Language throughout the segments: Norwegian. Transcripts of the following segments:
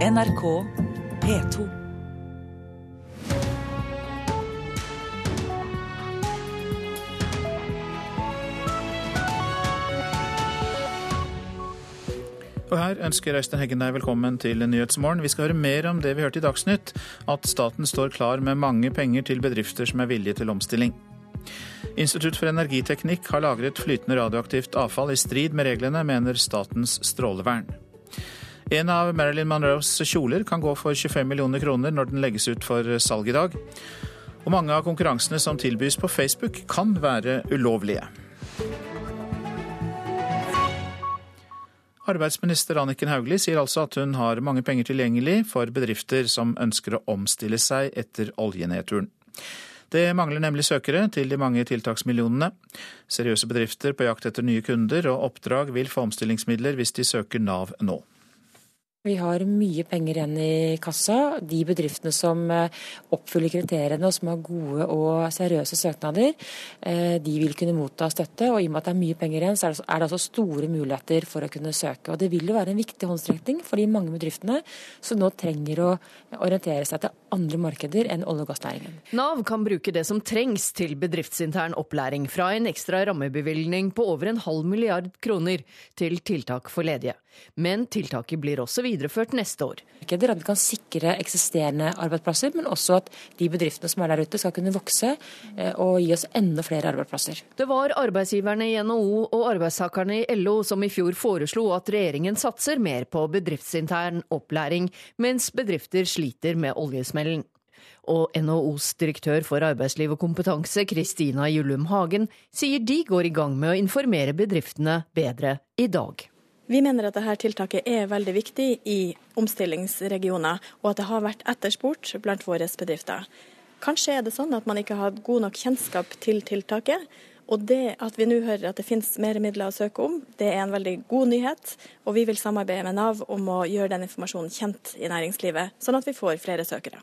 NRK P2. Og her ønsker Øystein Heggen deg velkommen til Nyhetsmorgen. Vi skal høre mer om det vi hørte i Dagsnytt, at staten står klar med mange penger til bedrifter som er villige til omstilling. Institutt for energiteknikk har lagret flytende radioaktivt avfall i strid med reglene, mener Statens strålevern. En av Marilyn Monroes kjoler kan gå for 25 millioner kroner når den legges ut for salg i dag. Og mange av konkurransene som tilbys på Facebook kan være ulovlige. Arbeidsminister Anniken Hauglie sier altså at hun har mange penger tilgjengelig for bedrifter som ønsker å omstille seg etter oljenedturen. Det mangler nemlig søkere til de mange tiltaksmillionene. Seriøse bedrifter på jakt etter nye kunder og oppdrag vil få omstillingsmidler hvis de søker Nav nå. Vi har mye penger igjen i kassa. De bedriftene som eh, oppfyller kriteriene og som har gode og seriøse søknader, eh, de vil kunne motta støtte. Og i og med at det er mye penger igjen, så er det altså store muligheter for å kunne søke. Og det vil jo være en viktig håndstrekning for de mange bedriftene som nå trenger å orientere seg til andre markeder enn olje- og gassnæringen. Nav kan bruke det som trengs til bedriftsintern opplæring, fra en ekstra rammebevilgning på over en halv milliard kroner til tiltak for ledige. Men tiltaket blir også videreført neste år. At vi kan sikre eksisterende arbeidsplasser, men også at de bedriftene som er der ute skal kunne vokse eh, og gi oss enda flere arbeidsplasser. Det var arbeidsgiverne i NHO og arbeidstakerne i LO som i fjor foreslo at regjeringen satser mer på bedriftsintern opplæring, mens bedrifter sliter med oljesmellen. Og NHOs direktør for arbeidsliv og kompetanse, Kristina Jullum Hagen, sier de går i gang med å informere bedriftene bedre i dag. Vi mener at dette tiltaket er veldig viktig i omstillingsregioner, og at det har vært etterspurt blant våre bedrifter. Kanskje er det sånn at man ikke har god nok kjennskap til tiltaket. Og det at vi nå hører at det finnes mer midler å søke om, det er en veldig god nyhet. Og vi vil samarbeide med Nav om å gjøre den informasjonen kjent i næringslivet, sånn at vi får flere søkere.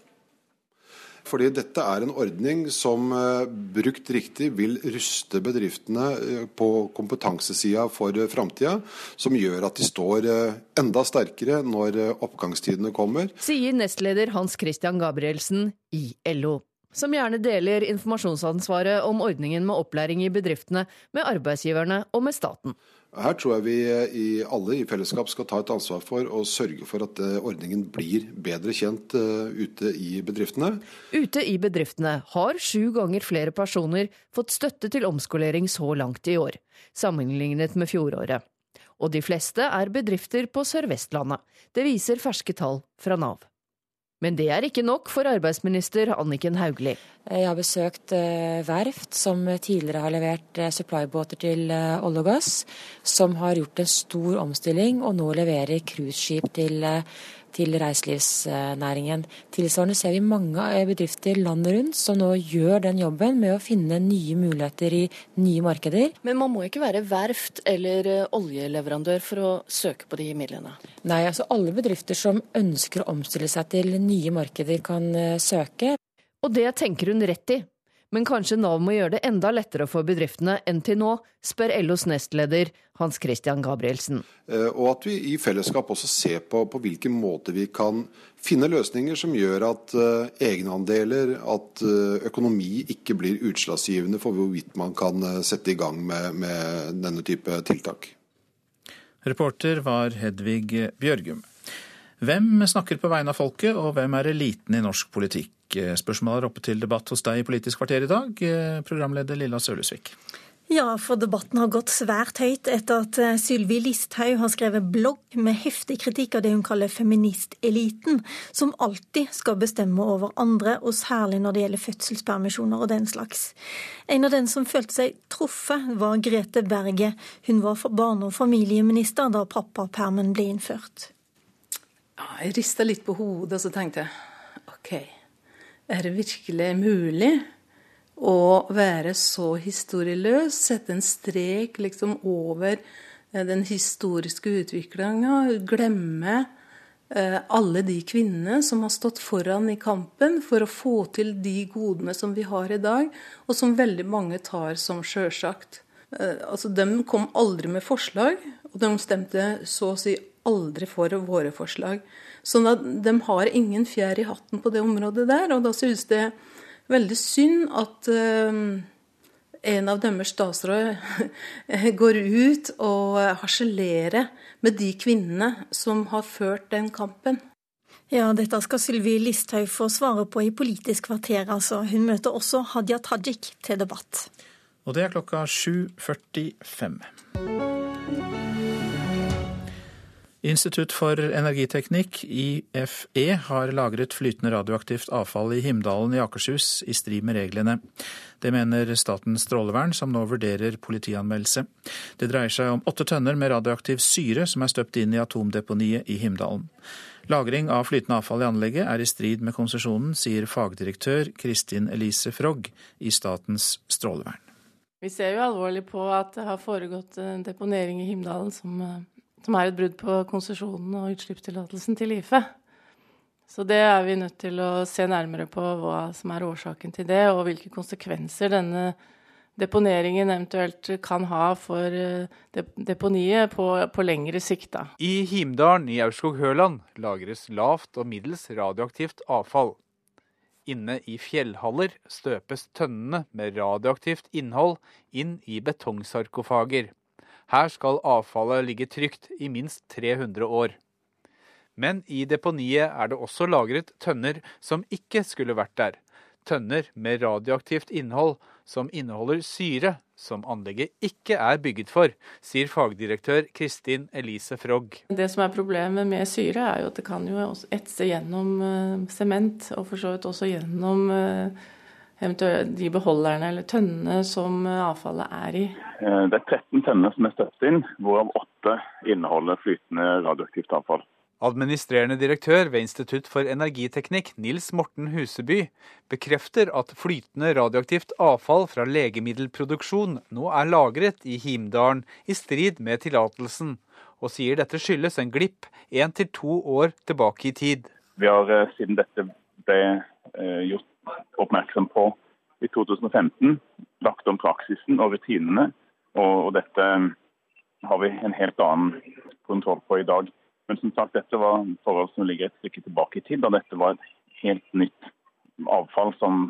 Fordi dette er en ordning som eh, brukt riktig vil ruste bedriftene eh, på kompetansesida for eh, framtida, som gjør at de står enda sterkere når oppgangstidene kommer. Sier nestleder Hans Christian Gabrielsen i LO som gjerne deler informasjonsansvaret om ordningen med opplæring i bedriftene med arbeidsgiverne og med staten. Her tror jeg vi i alle i fellesskap skal ta et ansvar for å sørge for at eh, ordningen blir bedre kjent eh, ute i bedriftene. Ute i bedriftene har sju ganger flere personer fått støtte til omskolering så langt i år, sammenlignet med fjoråret. Og de fleste er bedrifter på Sør-Vestlandet. Det viser ferske tall fra Nav. Men det er ikke nok for arbeidsminister Anniken Hauglie. Jeg har besøkt eh, verft som tidligere har levert eh, supplybåter til eh, olje og gass, som har gjort en stor omstilling og nå leverer cruiseskip til til reiselivsnæringen. Tilsvarende ser vi mange bedrifter landet rundt som nå gjør den jobben med å finne nye muligheter i nye markeder. Men man må ikke være verft eller eh, oljeleverandør for å søke på de midlene? Nei, altså alle bedrifter som ønsker å omstille seg til nye markeder kan eh, søke. Og det tenker hun rett i. Men kanskje Nav må gjøre det enda lettere for bedriftene enn til nå, spør LOs nestleder Hans Christian Gabrielsen. Eh, og at vi i fellesskap også ser på, på hvilken måte vi kan finne løsninger som gjør at uh, egenandeler, at uh, økonomi ikke blir utslagsgivende for hvorvidt man kan sette i gang med, med denne type tiltak. Reporter var Hedvig Bjørgum. Hvem snakker på vegne av folket, og hvem er eliten i norsk politikk? Spørsmålet er oppe til debatt hos deg i Politisk kvarter i dag, programleder Lilla Sølhusvik. Ja, for debatten har gått svært høyt etter at eh, Sylvi Listhaug har skrevet blogg med heftig kritikk av det hun kaller feministeliten, som alltid skal bestemme over andre, og særlig når det gjelder fødselspermisjoner og den slags. En av den som følte seg truffet, var Grete Berget. Hun var barne- og familieminister da pappapermen ble innført. Jeg rista litt på hodet, og så tenkte jeg OK, er det virkelig mulig? å være så historieløs, sette en strek liksom over eh, den historiske utviklinga, glemme eh, alle de kvinnene som har stått foran i kampen for å få til de godene som vi har i dag, og som veldig mange tar som sjølsagt. Eh, altså, De kom aldri med forslag, og de stemte så å si aldri for våre forslag. Sånn at de har ingen fjær i hatten på det området der. Og da synes det veldig synd at uh, en av deres statsråder går ut og harselerer med de kvinnene som har ført den kampen. Ja, dette skal Sylvi Listhaug få svare på i Politisk kvarter, altså. Hun møter også Hadia Tajik til debatt. Og det er klokka 7.45. Institutt for energiteknikk, IFE, har lagret flytende radioaktivt avfall i Himdalen i Akershus i strid med reglene. Det mener Statens strålevern, som nå vurderer politianmeldelse. Det dreier seg om åtte tønner med radioaktiv syre som er støpt inn i atomdeponiet i Himdalen. Lagring av flytende avfall i anlegget er i strid med konsesjonen, sier fagdirektør Kristin Elise Frogg i Statens strålevern. Vi ser jo alvorlig på at det har foregått deponering i Himdalen som eh, som er et brudd på konsesjonen og utslippstillatelsen til IFE. Så det er vi nødt til å se nærmere på hva som er årsaken til det, og hvilke konsekvenser denne deponeringen eventuelt kan ha for eh, deponiet på, på lengre sikt. Da. I Himdalen i Aurskog-Høland lagres lavt og middels radioaktivt avfall. Inne i fjellhaller støpes tønnene med radioaktivt innhold inn i betongsarkofager. Her skal avfallet ligge trygt i minst 300 år. Men i deponiet er det også lagret tønner som ikke skulle vært der. Tønner med radioaktivt innhold som inneholder syre, som anlegget ikke er bygget for, sier fagdirektør Kristin Elise Frogg. Det som er problemet med syre, er jo at det kan jo etse gjennom eh, sement, og for så vidt også gjennom uh, de beholderne eller tønnene som avfallet er i? Eh, det er 13 tønner som er støpt inn, hvorav 8 inneholder flytende radioaktivt avfall. Administrerende direktør ved Institutt for energiteknikk, Nils Morten Huseby, bekrefter at flytende radioaktivt avfall fra legemiddelproduksjon nå er lagret i Himdalen i strid med tillatelsen, og sier dette skyldes en glipp én til to år tilbake i tid. Vi har eh, siden dette ble eh, gjort oppmerksom på i 2015. Lagt om praksisen og rutinene. Og, dette har vi en helt annen kontroll på i dag. Men som sagt, dette var forhold som ligger et stykke tilbake i tid. Og dette var et helt nytt avfall som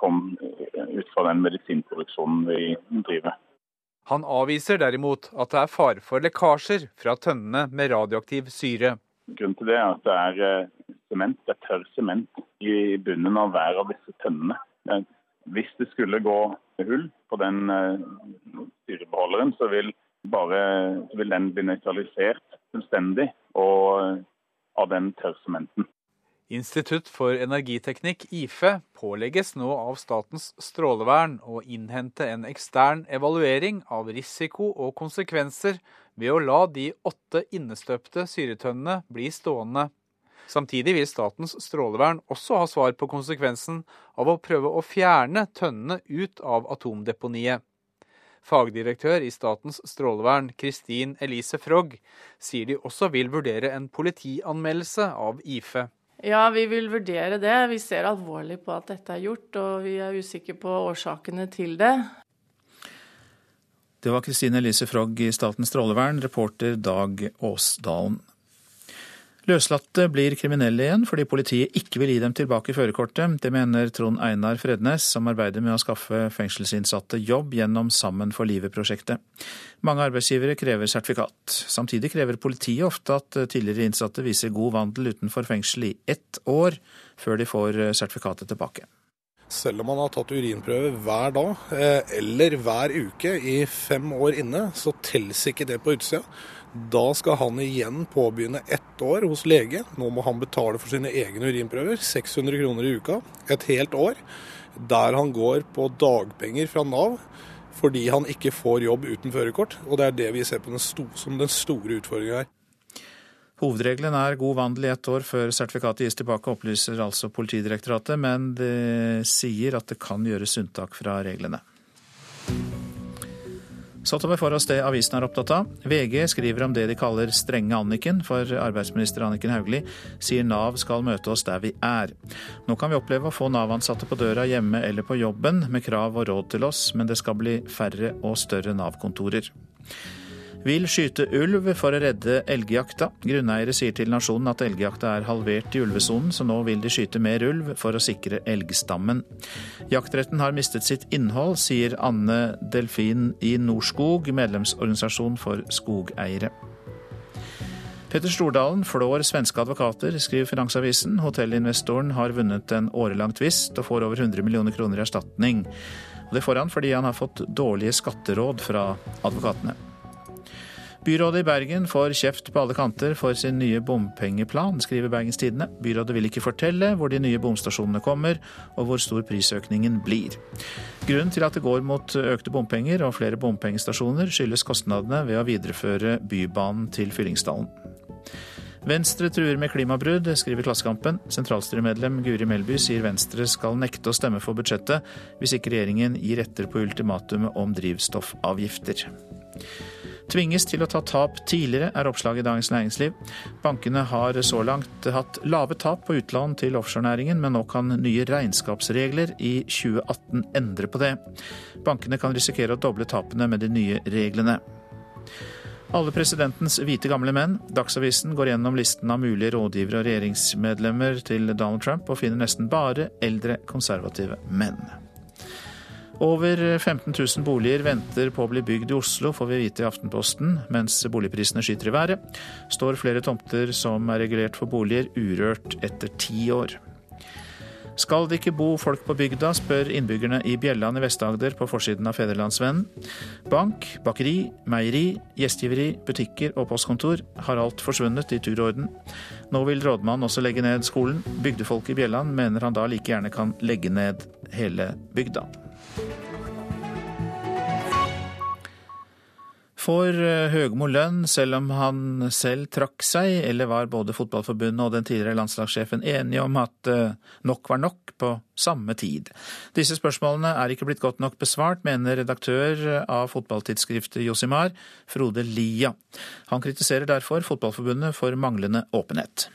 kom ut fra den medisinproduksjonen vi driver. Han avviser derimot at det er fare for lekkasjer fra tønnene med radioaktiv syre. Grunnen til det er at det er eh, sement, det er tørr sement i bunnen av hver av disse tønnene. Hvis det skulle gå hull på den eh, syrebeholderen, så vil, bare, så vil den bli nøytralisert fullstendig og, av den tørrsementen. Institutt for energiteknikk, IFE, pålegges nå av Statens strålevern å innhente en ekstern evaluering av risiko og konsekvenser ved å la de åtte innestøpte syretønnene bli stående. Samtidig vil Statens strålevern også ha svar på konsekvensen av å prøve å fjerne tønnene ut av atomdeponiet. Fagdirektør i Statens strålevern, Kristin Elise Frogg, sier de også vil vurdere en politianmeldelse av IFE. Ja, vi vil vurdere det. Vi ser alvorlig på at dette er gjort, og vi er usikre på årsakene til det. Det var Kristine Elise Frogg i Statens strålevern, reporter Dag Åsdalen. Løslatte blir kriminelle igjen fordi politiet ikke vil gi dem tilbake førerkortet. Det mener Trond Einar Frednes, som arbeider med å skaffe fengselsinnsatte jobb gjennom Sammen for livet-prosjektet. Mange arbeidsgivere krever sertifikat. Samtidig krever politiet ofte at tidligere innsatte viser god vandel utenfor fengsel i ett år før de får sertifikatet tilbake. Selv om man har tatt urinprøve hver dag eh, eller hver uke i fem år inne, så telles ikke det på utsida. Da skal han igjen påbegynne ett år hos lege. Nå må han betale for sine egne urinprøver, 600 kroner i uka, et helt år. Der han går på dagpenger fra Nav fordi han ikke får jobb uten førerkort. Og det er det vi ser på den som den store utfordringa her. Hovedregelen er god vandel i ett år før sertifikatet gis tilbake, opplyser altså Politidirektoratet, men det sier at det kan gjøres unntak fra reglene. Så tar vi for oss det avisen er opptatt av. VG skriver om det de kaller strenge Anniken, for arbeidsminister Anniken Hauglie sier Nav skal møte oss der vi er. Nå kan vi oppleve å få Nav-ansatte på døra hjemme eller på jobben med krav og råd til oss, men det skal bli færre og større Nav-kontorer vil skyte ulv for å redde elgjakta. Grunneiere sier til Nasjonen at elgjakta er halvert i ulvesonen, så nå vil de skyte mer ulv for å sikre elgstammen. Jaktretten har mistet sitt innhold, sier Anne Delfin i Norskog, medlemsorganisasjon for skogeiere. Petter Stordalen flår svenske advokater, skriver Finansavisen. Hotellinvestoren har vunnet en årelang tvist og får over 100 millioner kroner i erstatning. Det får han fordi han har fått dårlige skatteråd fra advokatene. Byrådet i Bergen får kjeft på alle kanter for sin nye bompengeplan, skriver Bergens Tidende. Byrådet vil ikke fortelle hvor de nye bomstasjonene kommer, og hvor stor prisøkningen blir. Grunnen til at det går mot økte bompenger og flere bompengestasjoner, skyldes kostnadene ved å videreføre Bybanen til Fyllingsdalen. Venstre truer med klimabrudd, skriver Klassekampen. Sentralstyremedlem Guri Melby sier Venstre skal nekte å stemme for budsjettet hvis ikke regjeringen gir etter på ultimatumet om drivstoffavgifter. Tvinges til å ta tap tidligere, er oppslaget i Dagens Næringsliv. Bankene har så langt hatt lave tap på utlån til offshorenæringen, men nå kan nye regnskapsregler i 2018 endre på det. Bankene kan risikere å doble tapene med de nye reglene. Alle presidentens hvite gamle menn. Dagsavisen går gjennom listen av mulige rådgivere og regjeringsmedlemmer til Donald Trump, og finner nesten bare eldre, konservative menn. Over 15 000 boliger venter på å bli bygd i Oslo, får vi vite i Aftenposten. Mens boligprisene skyter i været, står flere tomter som er regulert for boliger, urørt etter ti år. Skal det ikke bo folk på bygda, spør innbyggerne i Bjelland i Vest-Agder på forsiden av Federlandsvennen. Bank, bakeri, meieri, gjestgiveri, butikker og postkontor har alt forsvunnet i turorden. Nå vil rådmannen også legge ned skolen. Bygdefolk i Bjelland mener han da like gjerne kan legge ned hele bygda. Får eh, Høgmo lønn selv om han selv trakk seg, eller var både Fotballforbundet og den tidligere landslagssjefen enige om at eh, nok var nok på samme tid? Disse spørsmålene er ikke blitt godt nok besvart, mener redaktør av fotballtidsskriftet Josimar, Frode Lia. Han kritiserer derfor Fotballforbundet for manglende åpenhet.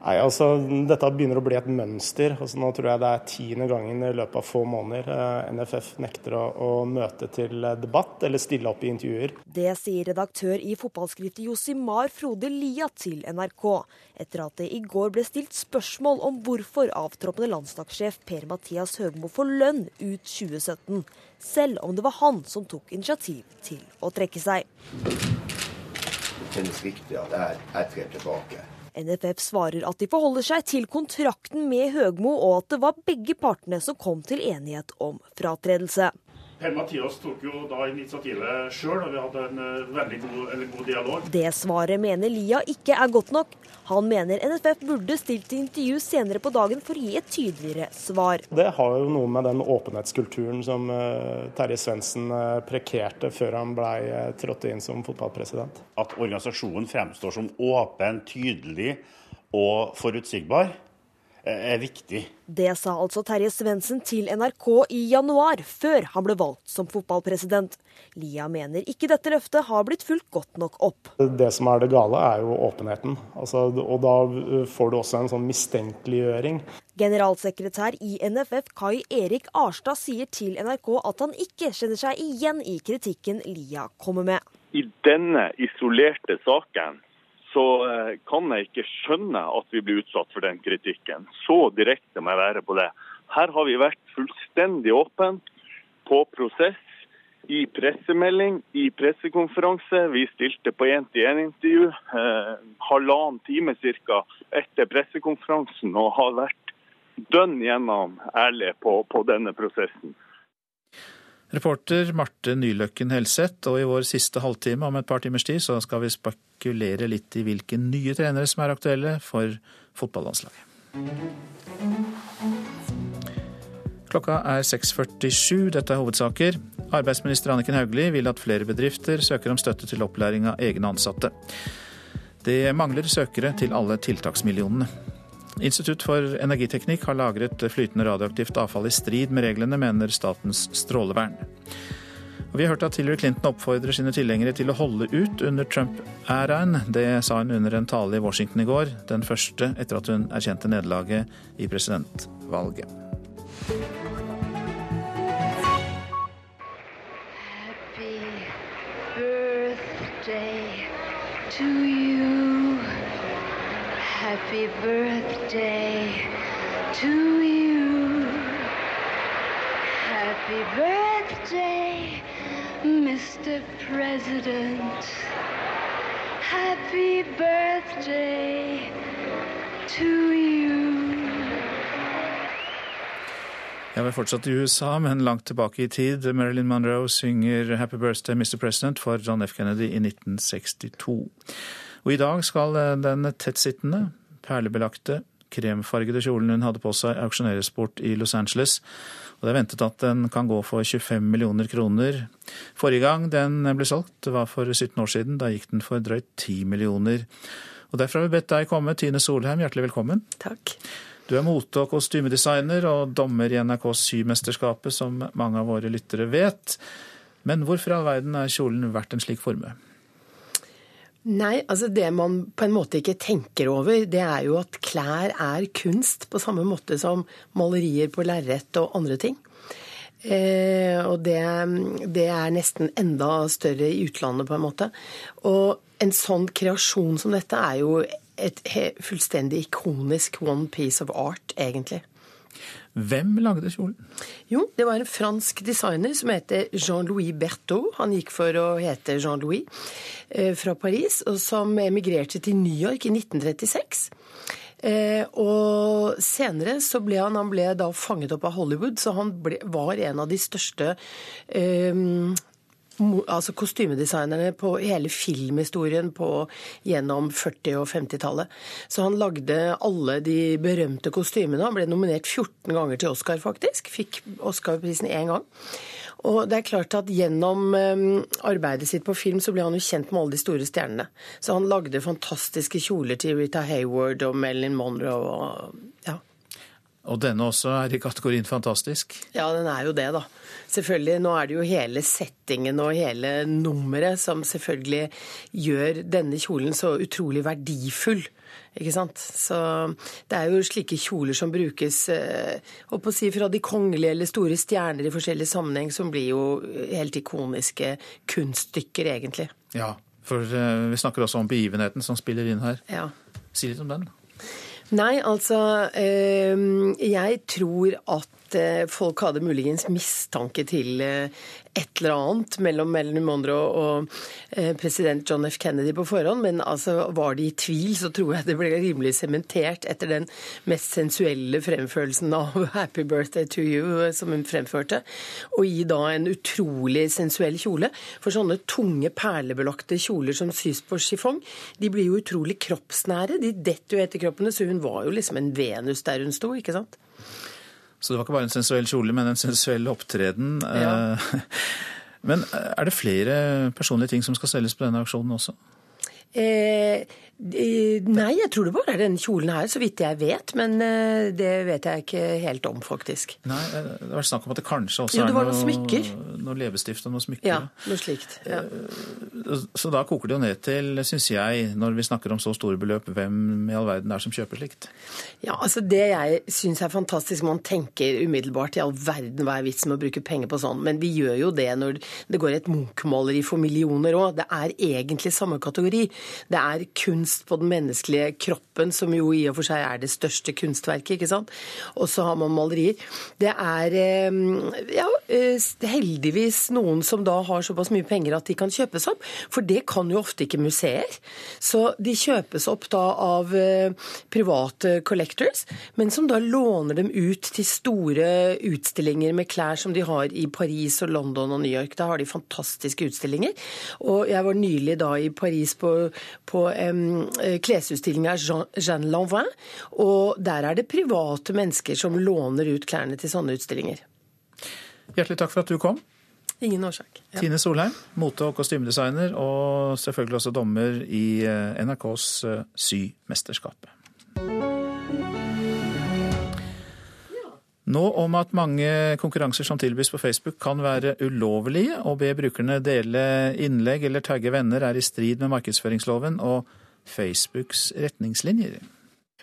Nei, altså Dette begynner å bli et mønster. Altså, nå tror jeg det er tiende gangen i løpet av få måneder eh, NFF nekter å, å, møte til debatt eller stille opp i intervjuer. Det sier redaktør i fotballskriftet Josimar Frode Lia til NRK, etter at det i går ble stilt spørsmål om hvorfor avtroppende landslagssjef Per-Mathias Høgmo får lønn ut 2017, selv om det var han som tok initiativ til å trekke seg. Det kjennes riktig at jeg, jeg trer tilbake. NFF svarer at de forholder seg til kontrakten med Høgmo, og at det var begge partene som kom til enighet om fratredelse. Per-Mathias tok jo da initiativet sjøl, og vi hadde en uh, veldig god, god, dialog. Det svaret mener Lia ikke er godt nok. Han mener NFF burde stilt til intervju senere på dagen for å gi et tydeligere svar. Det har jo noe med den åpenhetskulturen som uh, Terje Svendsen uh, prekerte før han ble trådt inn som fotballpresident. At organisasjonen fremstår som åpen, tydelig og forutsigbar er viktig. Det sa altså Terje Svendsen til NRK i januar, før han ble valgt som fotballpresident. Lia mener ikke dette løftet har blitt fulgt godt nok opp. Det som er det gale, er jo åpenheten. Altså, og da får du også en sånn mistenkeliggjøring. Generalsekretær i NFF Kai Erik Arstad sier til NRK at han ikke kjenner seg igjen i kritikken Lia kommer med. I denne isolerte saken så eh, kan jeg ikke skjønne at vi blir utsatt for den kritikken. Så direkte må jeg være på det. Her har vi vært fullstendig åpne på prosess, i pressemelding, i pressekonferanse. Vi stilte på én-til-én-intervju eh, halvannen time ca. etter pressekonferansen og har vært dønn gjennom ærlige på, på denne prosessen. Reporter Marte Nyløkken Helseth, og i vår siste halvtime om et par timers tid så skal vi spekulere litt i hvilke nye trenere som er aktuelle for fotballandslaget. Klokka er 6.47, dette er hovedsaker. Arbeidsminister Anniken Hauglie vil at flere bedrifter søker om støtte til opplæring av egne ansatte. Det mangler søkere til alle tiltaksmillionene. Institutt for energiteknikk har lagret flytende radioaktivt avfall i strid med reglene, mener Statens strålevern. Og vi har hørt at Hillary Clinton oppfordrer sine tilhengere til å holde ut under Trump-æraen. Det sa hun under en tale i Washington i går, den første etter at hun erkjente nederlaget i presidentvalget. Happy birthday to you. Happy birthday to you. Happy birthday, Mr. President. Happy birthday to you. Ja, Vi er fortsatt i USA, men langt tilbake i tid. Marilyn Monroe synger 'Happy Birthday, Mr. President' for John F. Kennedy i 1962. Og i dag skal eh, den tettsittende, perlebelagte, kremfargede kjolen hun hadde på seg, auksjoneres bort i Los Angeles. Og det er ventet at den kan gå for 25 millioner kroner. Forrige gang den ble solgt, var for 17 år siden. Da gikk den for drøyt 10 millioner. Og Derfor har vi bedt deg komme. Tine Solheim, hjertelig velkommen. Takk. Du er mote- og kostymedesigner og dommer i NRKs Symesterskapet, som mange av våre lyttere vet. Men hvorfor i all verden er kjolen verdt en slik formue? Nei, altså det man på en måte ikke tenker over, det er jo at klær er kunst på samme måte som malerier på lerret og andre ting. Eh, og det, det, er nesten enda større i utlandet, på en måte. Og en sånn kreasjon som dette er jo et fullstendig ikonisk one piece of art, egentlig. Hvem lagde kjolen? Jo, det var en fransk designer som heter Jean-Louis Berthaud. Han gikk for å hete Jean-Louis eh, fra Paris, og som emigrerte til New York i 1936. Eh, og senere så ble han, han ble da fanget opp av Hollywood, så han ble, var en av de største eh, altså kostymedesignerne på hele filmhistorien på, gjennom 40- og 50-tallet. Så han lagde alle de berømte kostymene. Han ble nominert 14 ganger til Oscar, faktisk. Fikk Oscar-prisen én gang. Og det er klart at Gjennom um, arbeidet sitt på film så ble han jo kjent med alle de store stjernene. Så han lagde fantastiske kjoler til Rita Hayward og Marilyn Monroe. og ja. Og denne også er i kategorien fantastisk? Ja, den er jo det, da. Selvfølgelig. Nå er det jo hele settingen og hele nummeret som selvfølgelig gjør denne kjolen så utrolig verdifull. Ikke sant? Så det er jo slike kjoler som brukes eh, å si, fra de kongelige eller store stjerner i forskjellig sammenheng, som blir jo helt ikoniske kunststykker, egentlig. Ja, for eh, vi snakker også om begivenheten som spiller inn her. Ja. Si litt om den. Nei, altså ehm, Jeg tror at eh, folk hadde muligens mistanke til eh, et eller annet mellom Marilyn Monroe og eh, president John F. Kennedy på forhånd, men altså var de i tvil, så tror jeg det ble rimelig sementert etter den mest sensuelle fremførelsen av 'Happy Birthday to You' som hun fremførte, og i da en utrolig sensuell kjole. For sånne tunge, perlebelagte kjoler som sys på chiffon, de blir jo utrolig kroppsnære. De detter jo etter kroppene, så hun var jo liksom en Venus der hun sto, ikke sant? Så det var ikke bare en sensuell kjole, men en sensuell opptreden. Ja. Eh, men er det flere personlige ting som skal selges på denne aksjonen også? Eh, nei, jeg tror det bare er denne kjolen her, så vidt jeg vet. Men eh, det vet jeg ikke helt om, faktisk. Nei, Det har vært snakk om at det kanskje også jo, det er noe, noe, noe leppestift og noe smykker. Ja, noe slikt. Ja. Så da koker det jo ned til, syns jeg, når vi snakker om så store beløp, hvem i all verden er som kjøper slikt? Ja, altså Det jeg syns er fantastisk, man tenker umiddelbart i all verden hva er vitsen med å bruke penger på sånn, men vi gjør jo det når det går et Munch-maleri for millioner òg. Det er egentlig samme kategori. Det er kunst på den menneskelige kroppen, som jo i og for seg er det største kunstverket, ikke sant. Og så har man malerier. Det er eh, ja, eh, heldigvis noen som da har såpass mye penger at de kan kjøpes opp, for det kan jo ofte ikke museer. Så de kjøpes opp da av eh, private collectors, men som da låner dem ut til store utstillinger med klær som de har i Paris og London og New York. Da har de fantastiske utstillinger. Og jeg var nylig da i Paris på, på um, klesutstillinga Jean, Jean Lanvin, og der er det private mennesker som låner ut klærne til sånne utstillinger. Hjertelig takk for at du kom. Ingen årsak. Ja. Tine Solheim, mote- og kostymedesigner, og selvfølgelig også dommer i eh, NRKs eh, Symesterskapet. Nå om at mange konkurranser som tilbys på Facebook kan være ulovlige. Å be brukerne dele innlegg eller tagge venner er i strid med markedsføringsloven og Facebooks retningslinjer.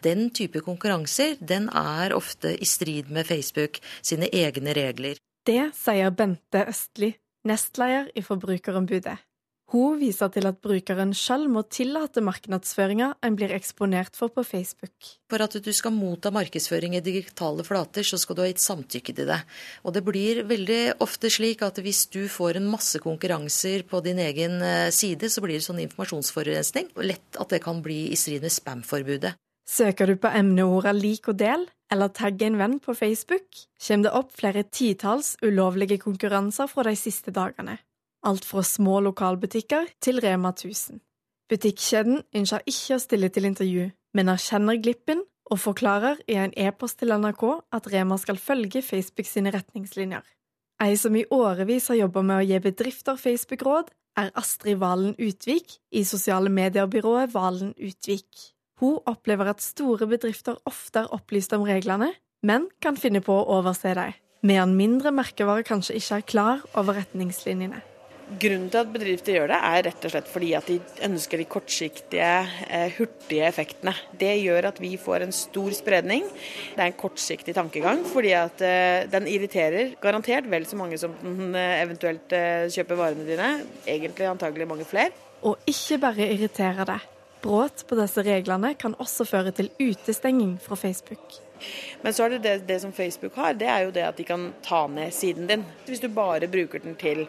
Den type konkurranser den er ofte i strid med Facebook sine egne regler. Det sier Bente Østli, nestleder i Forbrukerombudet. Hun viser til at brukeren sjøl må tillate markedsføringa en blir eksponert for på Facebook. For at du skal motta markedsføring i digitale flater, så skal du ha gitt samtykke til det. Og det blir veldig ofte slik at hvis du får en masse konkurranser på din egen eh, side, så blir det sånn informasjonsforurensning. Lett at det kan bli i strid med spam-forbudet. Søker du på emneorda lik og del, eller tagg en venn på Facebook, kommer det opp flere titalls ulovlige konkurranser fra de siste dagene. Alt fra små lokalbutikker til Rema 1000. Butikkjeden ønsker ikke å stille til intervju, men erkjenner glippen og forklarer i en e-post til NRK at Rema skal følge Facebook sine retningslinjer. Ei som i årevis har jobba med å gi bedrifter Facebook-råd, er Astrid Valen Utvik i sosiale medier-byrået Valen Utvik. Hun opplever at store bedrifter ofte er opplyst om reglene, men kan finne på å overse dem, medan mindre merkevarer kanskje ikke er klar over retningslinjene. Grunnen til at bedrifter gjør det, er rett og slett fordi at de ønsker de kortsiktige, eh, hurtige effektene. Det gjør at vi får en stor spredning. Det er en kortsiktig tankegang, fordi at eh, den irriterer garantert vel så mange som den eh, eventuelt kjøper varene dine. Egentlig antagelig mange flere. Og ikke bare irriterer det. Brudd på disse reglene kan også føre til utestenging fra Facebook. Men så er det, det det, som Facebook har, det er jo det at de kan ta ned siden din. Hvis du bare bruker den til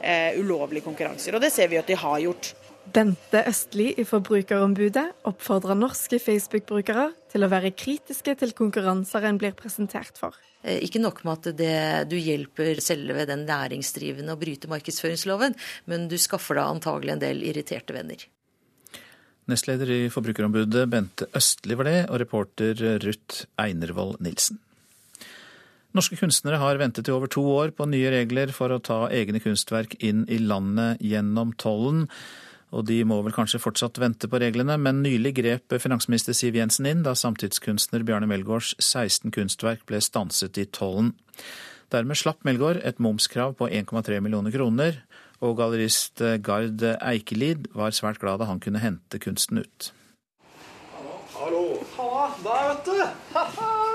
eh, ulovlige konkurranser. Og det ser vi at de har gjort. Bente Østli i Forbrukerombudet oppfordrer norske Facebook-brukere til å være kritiske til konkurranser en blir presentert for. Eh, ikke nok med at det, du hjelper selve den næringsdrivende å bryte markedsføringsloven, men du skaffer deg antagelig en del irriterte venner. Nestleder i Forbrukerombudet Bente Østli var det, og reporter Ruth Einervoll Nilsen. Norske kunstnere har ventet i over to år på nye regler for å ta egne kunstverk inn i landet gjennom tollen. Og de må vel kanskje fortsatt vente på reglene, men nylig grep finansminister Siv Jensen inn da samtidskunstner Bjarne Melgaards 16 kunstverk ble stanset i tollen. Dermed slapp Melgaard et momskrav på 1,3 millioner kroner, og gallerist Gard Eikelid var svært glad da han kunne hente kunsten ut. Hallo. Halla, der, vet du.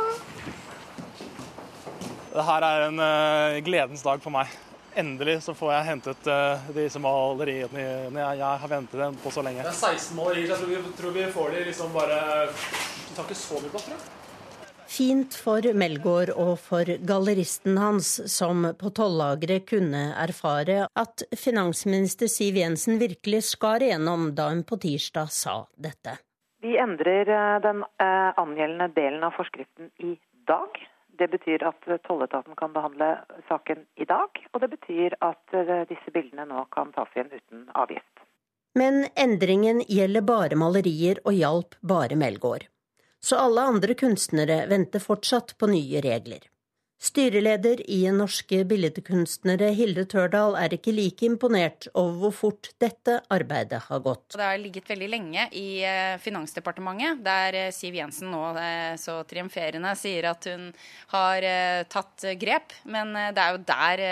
Det her er en uh, gledens dag for meg. Endelig så får jeg hentet uh, disse maleriene jeg, jeg har ventet på så lenge. Det er 16 malerier, så jeg tror vi, tror vi får de liksom bare Det tar ikke så mye plass, tror jeg. Fint for Melgaard og for galleristen hans, som på tollageret kunne erfare at finansminister Siv Jensen virkelig skar igjennom da hun på tirsdag sa dette. Vi endrer eh, den eh, angjeldende delen av forskriften i dag. Det betyr at tolletaten kan behandle saken i dag, og det betyr at eh, disse bildene nå kan tas igjen uten avgift. Men endringen gjelder bare malerier og hjalp bare Melgaard så alle andre kunstnere venter fortsatt på nye regler. Styreleder i Norske Billedkunstnere, Hilde Tørdal, er ikke like imponert over hvor fort dette arbeidet har gått. Det har ligget veldig lenge i eh, Finansdepartementet, der eh, Siv Jensen nå eh, så triumferende sier at hun har tatt grep. Men det er jo der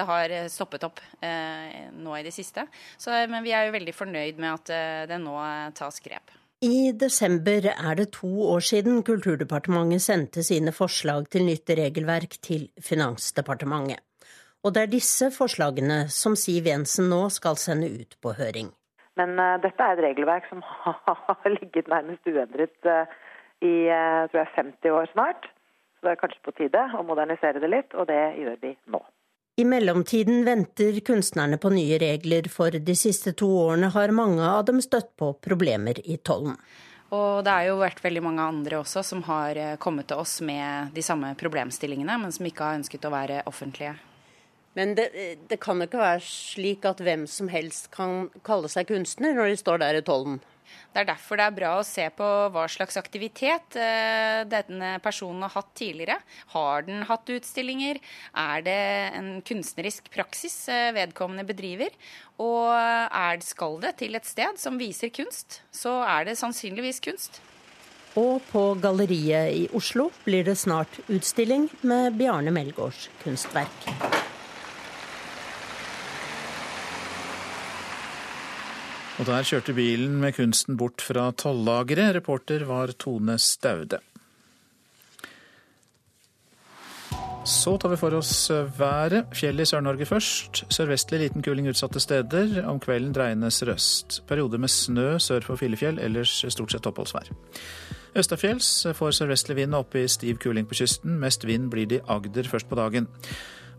det har stoppet opp nå i det siste. Så, men vi er jo veldig fornøyd med at det nå tas grep. I desember er det to år siden Kulturdepartementet sendte sine forslag til nytt regelverk til Finansdepartementet. Og det er disse forslagene som Siv Jensen nå skal sende ut på høring. Men uh, dette er et regelverk som har ligget nærmest uendret uh, i uh, tror jeg 50 år snart. Så det er kanskje på tide å modernisere det litt, og det gjør vi nå. I mellomtiden venter kunstnerne på nye regler, for de siste to årene har mange av dem støtt på problemer i tollen. Og det har jo vært veldig mange andre også som har eh, kommet til oss med de samme problemstillingene, men som ikke har ønsket å være offentlige. Men det, det kan jo ikke være slik at hvem som helst kan kalle seg kunstner når de står der i tollen? Det er derfor det er bra å se på hva slags aktivitet eh, denne personen har hatt tidligere. Har den hatt utstillinger? Er det en kunstnerisk praksis eh, vedkommende bedriver? Og er, skal det til et sted som viser kunst, så er det sannsynligvis kunst. Og på Galleriet i Oslo blir det snart utstilling med Bjarne Melgaards kunstverk. Og der kjørte bilen med kunsten bort fra tollageret. Reporter var Tone Staude. Så tar vi for oss været. Fjellet i Sør-Norge først. Sørvestlig liten kuling utsatte steder. Om kvelden dreiende sørøst. Perioder med snø sør for Filefjell, ellers stort sett oppholdsvær. Østafjells får sørvestlig vind opp i stiv kuling på kysten. Mest vind blir det i Agder først på dagen.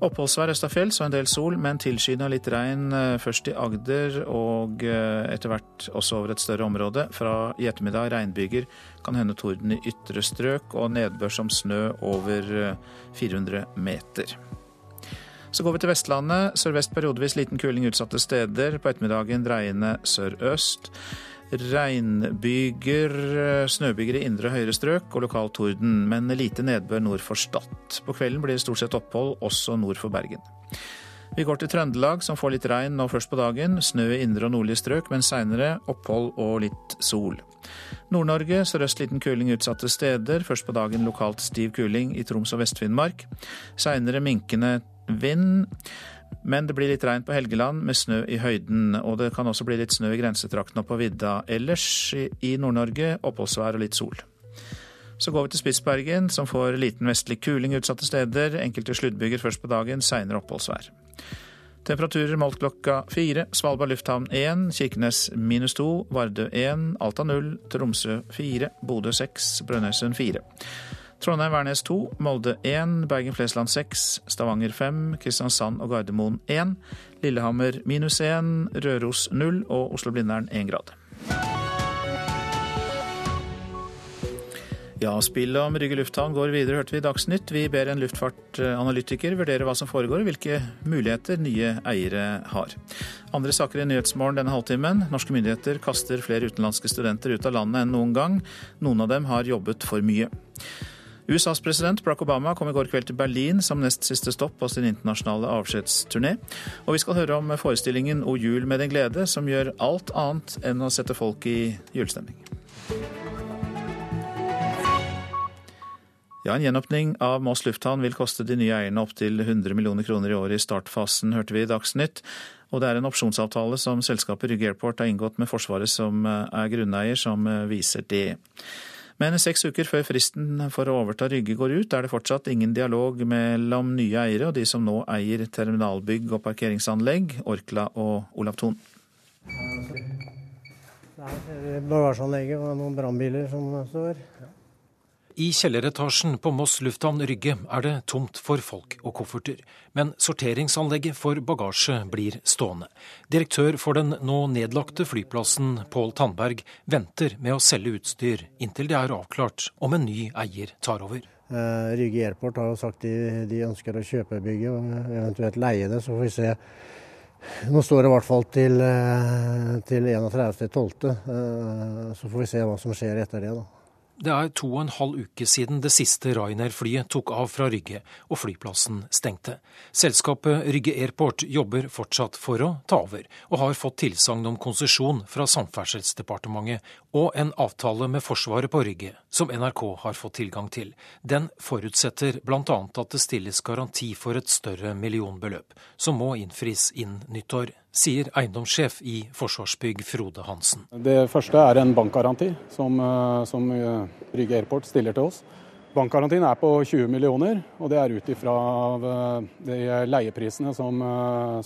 Oppholdsvær østafjells og en del sol, men tilskyende litt regn eh, først i Agder og eh, etter hvert også over et større område. Fra i ettermiddag regnbyger, kan hende torden i ytre strøk og nedbør som snø over 400 eh, meter. Så går vi til Vestlandet. Sørvest periodevis liten kuling utsatte steder. På ettermiddagen dreiende sørøst. Regnbyger, snøbyger i indre og høyre strøk og lokal torden, men lite nedbør nord for Stad. På kvelden blir det stort sett opphold, også nord for Bergen. Vi går til Trøndelag, som får litt regn nå først på dagen. Snø i indre og nordlige strøk, men seinere opphold og litt sol. Nord-Norge sørøst liten kuling utsatte steder. Først på dagen lokalt stiv kuling i Troms og Vest-Finnmark. Seinere minkende vind. Men det blir litt regn på Helgeland med snø i høyden, og det kan også bli litt snø i grensetraktene og på vidda. Ellers i Nord-Norge oppholdsvær og litt sol. Så går vi til Spitsbergen, som får liten vestlig kuling utsatte steder. Enkelte sluddbyger først på dagen, seinere oppholdsvær. Temperaturer målt klokka fire. Svalbard lufthavn én, Kirkenes minus to, Vardø én, Alta null, Tromsø fire, Bodø seks, Brønnøysund 4. Trondheim-Værnes 2, Molde 1, Bergen-Flesland 6, Stavanger 5, Kristiansand og Gardermoen 1, Lillehammer minus 1, Røros 0 og Oslo-Blindern 1 grad. Ja, spillet om Rygge lufthavn går videre, hørte vi i Dagsnytt. Vi ber en luftfartanalytiker vurdere hva som foregår og hvilke muligheter nye eiere har. Andre saker i Nyhetsmorgen denne halvtimen. Norske myndigheter kaster flere utenlandske studenter ut av landet enn noen gang. Noen av dem har jobbet for mye. USAs president Barack Obama kom i går kveld til Berlin som nest siste stopp på sin internasjonale avskjedsturné. Og vi skal høre om forestillingen O jul med den glede, som gjør alt annet enn å sette folk i julestemning. Ja, En gjenåpning av Moss lufthavn vil koste de nye eierne opptil 100 millioner kroner i året i startfasen, hørte vi i Dagsnytt. Og det er en opsjonsavtale som selskapet Rygge Airport har inngått med Forsvaret som er grunneier, som viser det. Men seks uker før fristen for å overta Rygge går ut, er det fortsatt ingen dialog mellom nye eiere og de som nå eier terminalbygg og parkeringsanlegg, Orkla og Olav Thon. Det er bagasjeanlegget og noen brannbiler som står. I kjelleretasjen på Moss lufthavn Rygge er det tomt for folk og kofferter, men sorteringsanlegget for bagasje blir stående. Direktør for den nå nedlagte flyplassen, Pål Tandberg, venter med å selge utstyr inntil det er avklart om en ny eier tar over. Eh, Rygge Airport har jo sagt de, de ønsker å kjøpe bygget og eventuelt leie det, så får vi se. Nå står det i hvert fall til, eh, til 31.12., eh, så får vi se hva som skjer etter det. da. Det er to og en halv uke siden det siste Ryanair-flyet tok av fra Rygge og flyplassen stengte. Selskapet Rygge Airport jobber fortsatt for å ta over, og har fått tilsagn om konsesjon fra Samferdselsdepartementet og en avtale med Forsvaret på Rygge, som NRK har fått tilgang til. Den forutsetter bl.a. at det stilles garanti for et større millionbeløp, som må innfris innen nyttår sier eiendomssjef i Forsvarsbygg Frode Hansen. Det første er en bankgaranti som, eh, som eh, Rygge Airport stiller til oss. Bankgarantien er på 20 millioner, og det er ut ifra eh, de leieprisene som,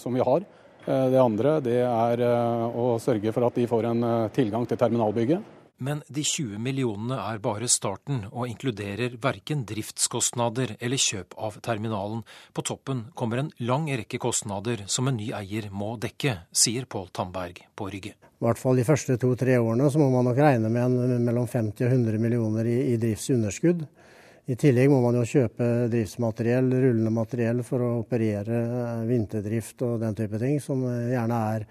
som vi har. Det andre det er å sørge for at de får en tilgang til terminalbygget. Men de 20 millionene er bare starten, og inkluderer verken driftskostnader eller kjøp av terminalen. På toppen kommer en lang rekke kostnader som en ny eier må dekke, sier Pål Tamberg på Rygge. I hvert fall de første to-tre årene så må man nok regne med en, mellom 50 og 100 millioner i, i driftsunderskudd. I tillegg må man jo kjøpe driftsmateriell, rullende materiell for å operere vinterdrift og den type ting, som gjerne er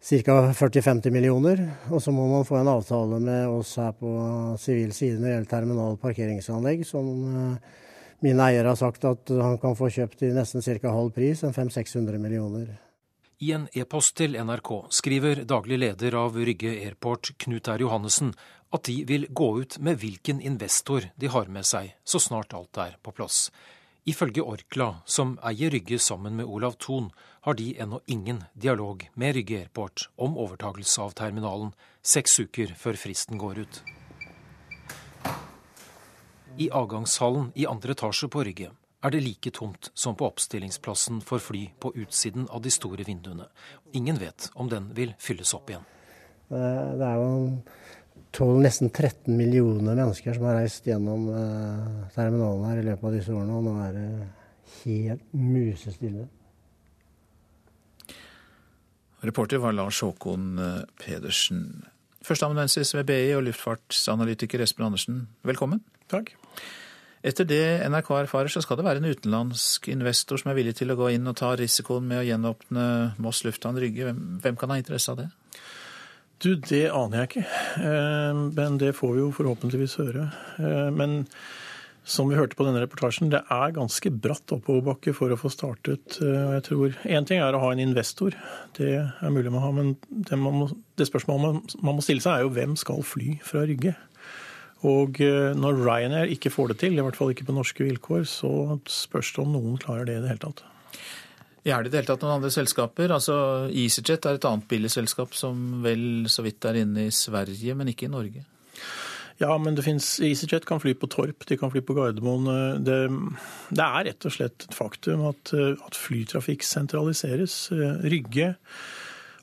ca. 40-50 millioner. Og så må man få en avtale med oss her på sivil side når det gjelder terminal- parkeringsanlegg, som eh, min eier har sagt at han kan få kjøpt i nesten ca. halv pris, en 500-600 millioner. I en e-post til NRK skriver daglig leder av Rygge Airport, Knut R. Johannessen, at de vil gå ut med hvilken investor de har med seg, så snart alt er på plass. Ifølge Orkla, som eier Rygge sammen med Olav Thon, har de ennå ingen dialog med Rygge Airport om overtagelse av terminalen, seks uker før fristen går ut. I avgangshallen i andre etasje på Rygge er det like tomt som på oppstillingsplassen for fly på utsiden av de store vinduene. Ingen vet om den vil fylles opp igjen. Det er jo 12, nesten 13 millioner mennesker som har reist gjennom eh, terminalen her i løpet av disse årene, og nå er det helt musestille. Reporter var Lars Håkon eh, Pedersen. Førsteamanuensis ved BI og luftfartsanalytiker Espen Andersen, velkommen. Takk. Etter det NRK erfarer, så skal det være en utenlandsk investor som er villig til å gå inn og ta risikoen med å gjenåpne Moss lufthavn Rygge. Hvem, hvem kan ha interesse av det? Du, det aner jeg ikke. Eh, men det får vi jo forhåpentligvis høre. Eh, men som vi hørte på denne reportasjen, det er ganske bratt oppoverbakke for å få startet. Eh, jeg tror Én ting er å ha en investor, det er mulig å ha. Men det, må, det spørsmålet man må stille seg, er jo hvem skal fly fra Rygge? Og når Ryanair ikke får det til, i hvert fall ikke på norske vilkår, så spørs det om noen klarer det i det hele tatt. Er det i det hele tatt noen andre selskaper? Altså EasyJet er et annet billigselskap som vel så vidt er inne i Sverige, men ikke i Norge? Ja, men det finnes, EasyJet kan fly på Torp, de kan fly på Gardermoen. Det, det er rett og slett et faktum at, at flytrafikk sentraliseres. Rygge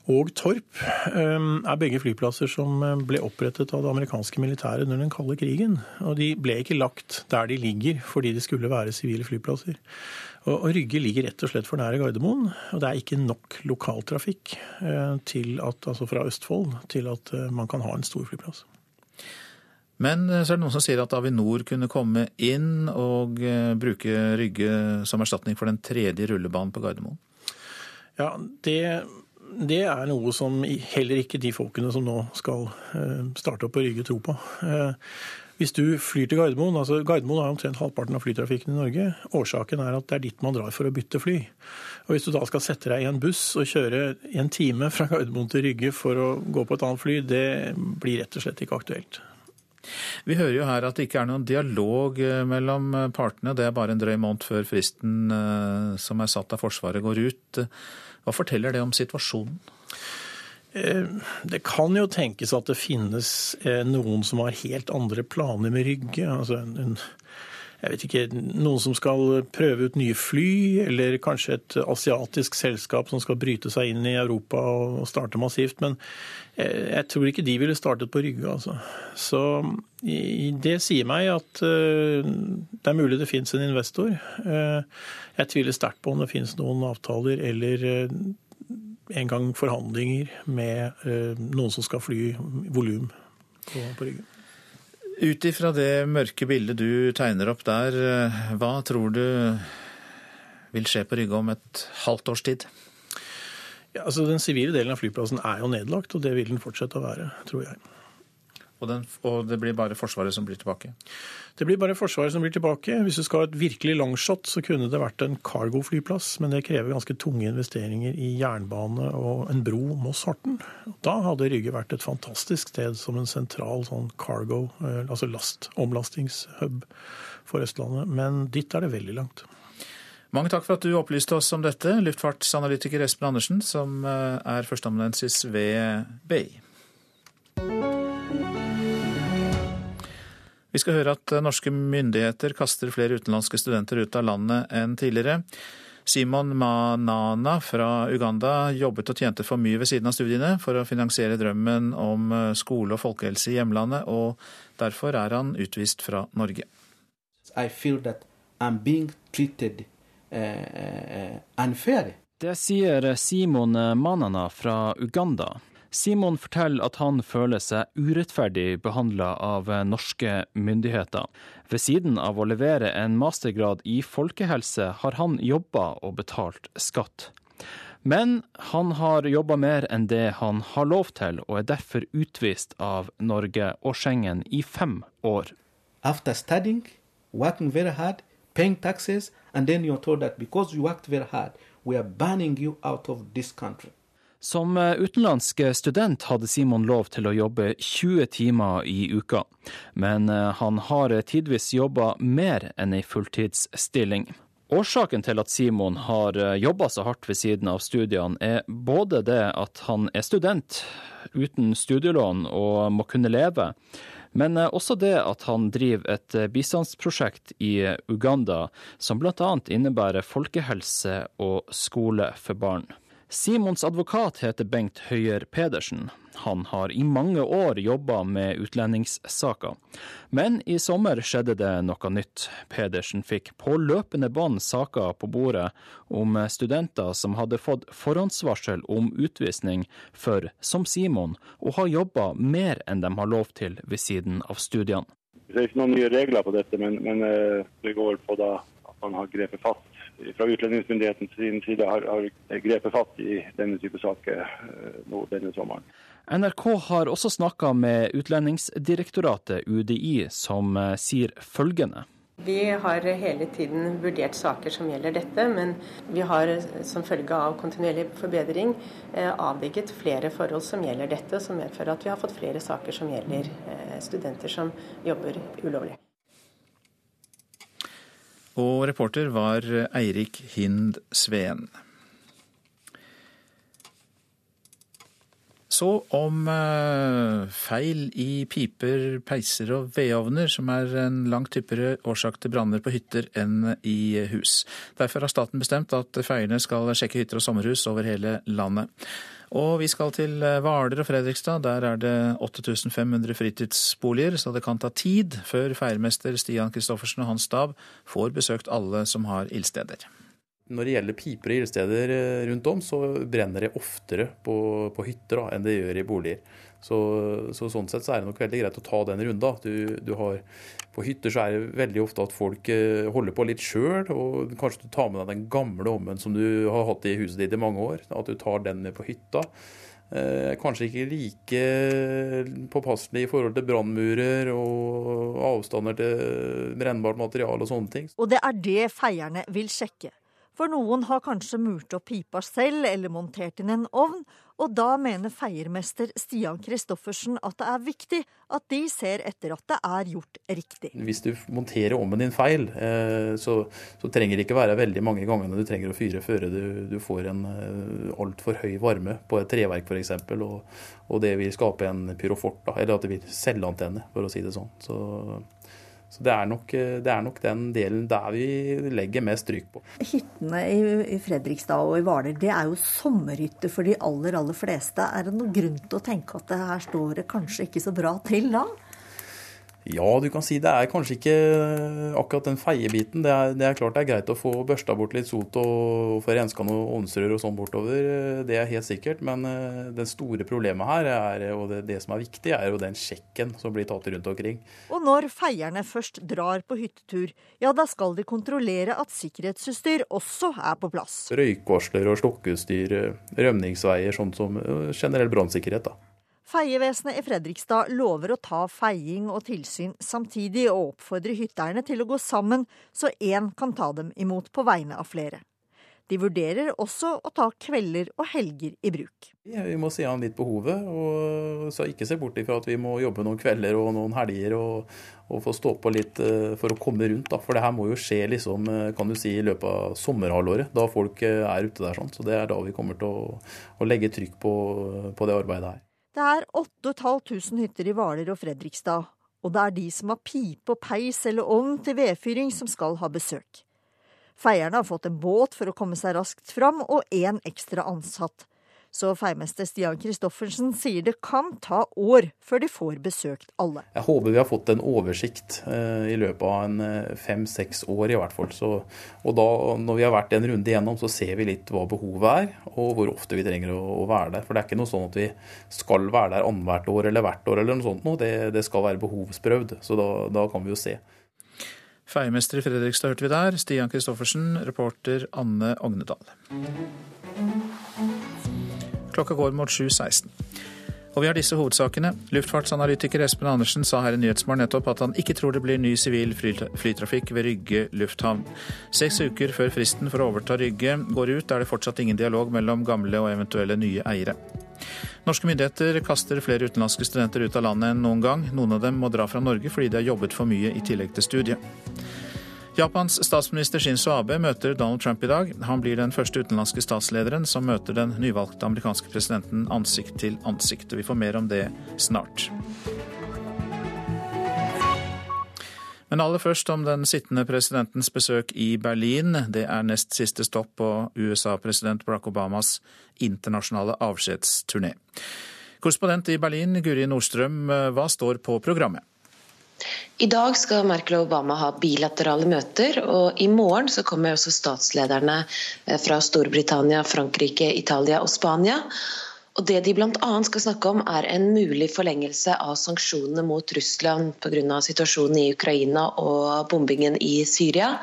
og Torp ehm, er begge flyplasser som eh, ble opprettet av det amerikanske militæret under den kalde krigen. Og de ble ikke lagt der de ligger fordi de skulle være sivile flyplasser. Og Rygge ligger rett og slett for nære Gardermoen, og det er ikke nok lokaltrafikk eh, til at, altså fra Østfold til at eh, man kan ha en stor flyplass. Men så er det noen som sier at Avinor kunne komme inn og bruke Rygge som erstatning for den tredje rullebanen på Gardermoen? Ja, det det er noe som heller ikke de folkene som nå skal eh, starte opp på Rygge, tror på. Eh, hvis du flyr til Gardermoen altså Gardermoen har omtrent halvparten av flytrafikken i Norge. Årsaken er at det er dit man drar for å bytte fly. Og Hvis du da skal sette deg i en buss og kjøre en time fra Gardermoen til Rygge for å gå på et annet fly, det blir rett og slett ikke aktuelt. Vi hører jo her at det ikke er noen dialog eh, mellom partene. Det er bare en drøy måned før fristen som er satt av Forsvaret går ut. Hva forteller det om situasjonen? Eh, det kan jo tenkes at det finnes eh, noen som har helt andre planer med Rygge. Altså en, jeg vet ikke, Noen som skal prøve ut nye fly, eller kanskje et asiatisk selskap som skal bryte seg inn i Europa og starte massivt. Men eh, jeg tror ikke de ville startet på Rygge. Altså. Så det sier meg at det er mulig det finnes en investor. Jeg tviler sterkt på om det finnes noen avtaler eller engang en gang forhandlinger med eh, noen som skal fly volum på Rygge. Ut ifra det mørke bildet du tegner opp der, eh, hva tror du vil skje på Rygge om et halvt års tid? Ja, altså Den sivile delen av flyplassen er jo nedlagt, og det vil den fortsette å være, tror jeg. Og, den, og, det blir bare Forsvaret som blir tilbake? Det blir bare Forsvaret som blir tilbake. Hvis du skal ha et virkelig longshot, så kunne det vært en cargo-flyplass, men det krever ganske tunge investeringer i jernbane og en bro Moss-Horten. Da hadde Rygge vært et fantastisk sted som en sentral sånn cargo, eh, altså last, omlastingshub for Østlandet, men dit er det veldig langt. Mange takk for at du opplyste oss om dette, luftfartsanalytiker Espen Andersen, som eh, er førsteamanuensis ved BI. Vi skal høre at norske myndigheter kaster flere utenlandske studenter ut av landet enn tidligere. Simon Manana fra Uganda jobbet og tjente for mye ved siden av studiene for å finansiere drømmen om skole og folkehelse i hjemlandet, og derfor er han utvist fra Norge. Uh, Det sier Simon Manana fra Uganda. Simon forteller at han føler seg urettferdig behandla av norske myndigheter. Ved siden av å levere en mastergrad i folkehelse, har han jobba og betalt skatt. Men han har jobba mer enn det han har lov til, og er derfor utvist av Norge og Schengen i fem år. After studying, working very hard, paying taxes, and then you're told that because you worked very hard, we are banning you out of this country. Som utenlandsk student hadde Simon lov til å jobbe 20 timer i uka, men han har tidvis jobba mer enn ei fulltidsstilling. Årsaken til at Simon har jobba så hardt ved siden av studiene, er både det at han er student uten studielån og må kunne leve, men også det at han driver et bistandsprosjekt i Uganda som bl.a. innebærer folkehelse og skole for barn. Simons advokat heter Bengt Høyer Pedersen. Han har i mange år jobba med utlendingssaker. Men i sommer skjedde det noe nytt. Pedersen fikk på løpende bånd saker på bordet om studenter som hadde fått forhåndsvarsel om utvisning for, som Simon, å ha jobba mer enn de har lov til ved siden av studiene. Det er ikke noen nye regler på dette, men, men eh, det går på da at man har grepet fatt fra utlendingsmyndighetens side har, har grepet fatt i denne type saker eh, nå denne sommeren. NRK har også snakka med Utlendingsdirektoratet, UDI, som eh, sier følgende. Vi har hele tiden vurdert saker som gjelder dette, men vi har som følge av kontinuerlig forbedring eh, avdekket flere forhold som gjelder dette, som medfører at vi har fått flere saker som gjelder studenter som jobber ulovlig. Og reporter var Eirik Hind Sveen. Så om uh, feil i piper, peiser og vedovner, som er en langt hyppigere årsak til branner på hytter enn i hus. Derfor har staten bestemt at feierne skal sjekke hytter og sommerhus over hele landet. Og vi skal til eh, Hvaler og Fredrikstad. Der er det 8500 fritidsboliger, så det kan ta tid før feiermester Stian Christoffersen og hans stab får besøkt alle som har ildsteder. Når det gjelder piper og ildsteder eh, rundt om, så brenner det oftere på, på hytter da, enn det gjør i boliger. Så, så, sånn sett så er det nok veldig greit å ta den runda. Du, du har, på hytter så er det veldig ofte at folk eh, holder på litt sjøl, og kanskje du tar med deg den gamle ommen som du har hatt i huset ditt i mange år. At du tar den med på hytta. Eh, kanskje ikke like påpasselig i forhold til brannmurer og avstander til brennbart materiale og sånne ting. Og det er det feierne vil sjekke. For noen har kanskje murt opp pipa selv eller montert inn en ovn, og da mener feiermester Stian Christoffersen at det er viktig at de ser etter at det er gjort riktig. Hvis du monterer ommen din feil, eh, så, så, trenger det ikke være veldig mange gangene du trenger å fyre før du, du får en eh, altfor høy varme på et treverk f.eks. Og, og det vil skape en pyrofort, da, eller at det blir selvantenne, for å si det sånn. Så så det er, nok, det er, nok, den delen der vi legger mest trykk på. Hyttene i Fredrikstad og i Hvaler det er jo sommerhytter for de aller, aller fleste. Er det noen grunn til å tenke at det her står det kanskje ikke så bra til da? Ja, du kan si det er kanskje ikke akkurat den feiebiten. Det er, det er klart det er greit å få børsta bort litt sot og få renska noen ovnsrør og sånn bortover. Det er helt sikkert. Men eh, det store problemet her, er, og det, det, som er viktig, er jo den sjekken som blir tatt rundt omkring. Og når feierne først drar på hyttetur, ja da skal de kontrollere at sikkerhetsutstyr også er på plass. Røykvarsler og slokkeutstyr, rømningsveier, sånn som eh, generell brannsikkerhet. da. Feievesenet i Fredrikstad lover å ta feiing og tilsyn samtidig, og oppfordrer hytterne til å gå sammen, så én kan ta dem imot på vegne av flere. De vurderer også å ta kvelder og helger i bruk. Vi må se an litt behovet, og så ikke se bort ifra at vi må jobbe noen kvelder og noen helger og, og få stå på litt eh, for å komme rundt. Da. For det her må jo skje liksom, eh, kan du si, i løpet av sommerhalvåret, da folk eh, er ute der. sånn. Så det er da vi kommer til å, å legge trykk på, på det arbeidet her. Det er 8500 hytter i Hvaler og Fredrikstad, og det er de som har pipe og peis eller ovn til vedfyring som skal ha besøk. Feierne har fått en båt for å komme seg raskt fram, og én ekstra ansatt. Så feimester Stian Christoffersen sier det kan ta år før de får besøkt alle. Jeg håper vi har fått en oversikt eh, i løpet av en eh, fem-seks år i hvert fall. Så, og da, når vi har vært en runde igjennom, så ser vi litt hva behovet er, og hvor ofte vi trenger å, å være der. For det er ikke noe sånn at vi skal være der annethvert år eller hvert år eller noe sånt noe. Det, det skal være behovsprøvd. Så da, da kan vi jo se. Feiermester i Fredrikstad hørte vi der. Stian Christoffersen, reporter Anne Ognedal. Klokka går mot 7.16. Og vi har disse hovedsakene. Luftfartsanalytiker Espen Andersen sa her i Nyhetsmorgen nettopp at han ikke tror det blir ny sivil flytrafikk ved Rygge lufthavn. Seks uker før fristen for å overta Rygge går ut, er det fortsatt ingen dialog mellom gamle og eventuelle nye eiere. Norske myndigheter kaster flere utenlandske studenter ut av landet enn noen gang. Noen av dem må dra fra Norge fordi de har jobbet for mye i tillegg til studiet. Japans statsminister Shinzo Abe møter Donald Trump i dag. Han blir den første utenlandske statslederen som møter den nyvalgte amerikanske presidenten ansikt til ansikt. Vi får mer om det snart. Men aller først om den sittende presidentens besøk i Berlin. Det er nest siste stopp på USA-president Barack Obamas internasjonale avskjedsturné. Korrespondent i Berlin, Guri Nordstrøm, hva står på programmet? I dag skal Merkel og Obama ha bilaterale møter, og i morgen så kommer også statslederne eh, fra Storbritannia, Frankrike, Italia og Spania. Og Det de bl.a. skal snakke om, er en mulig forlengelse av sanksjonene mot Russland pga. situasjonen i Ukraina og bombingen i Syria.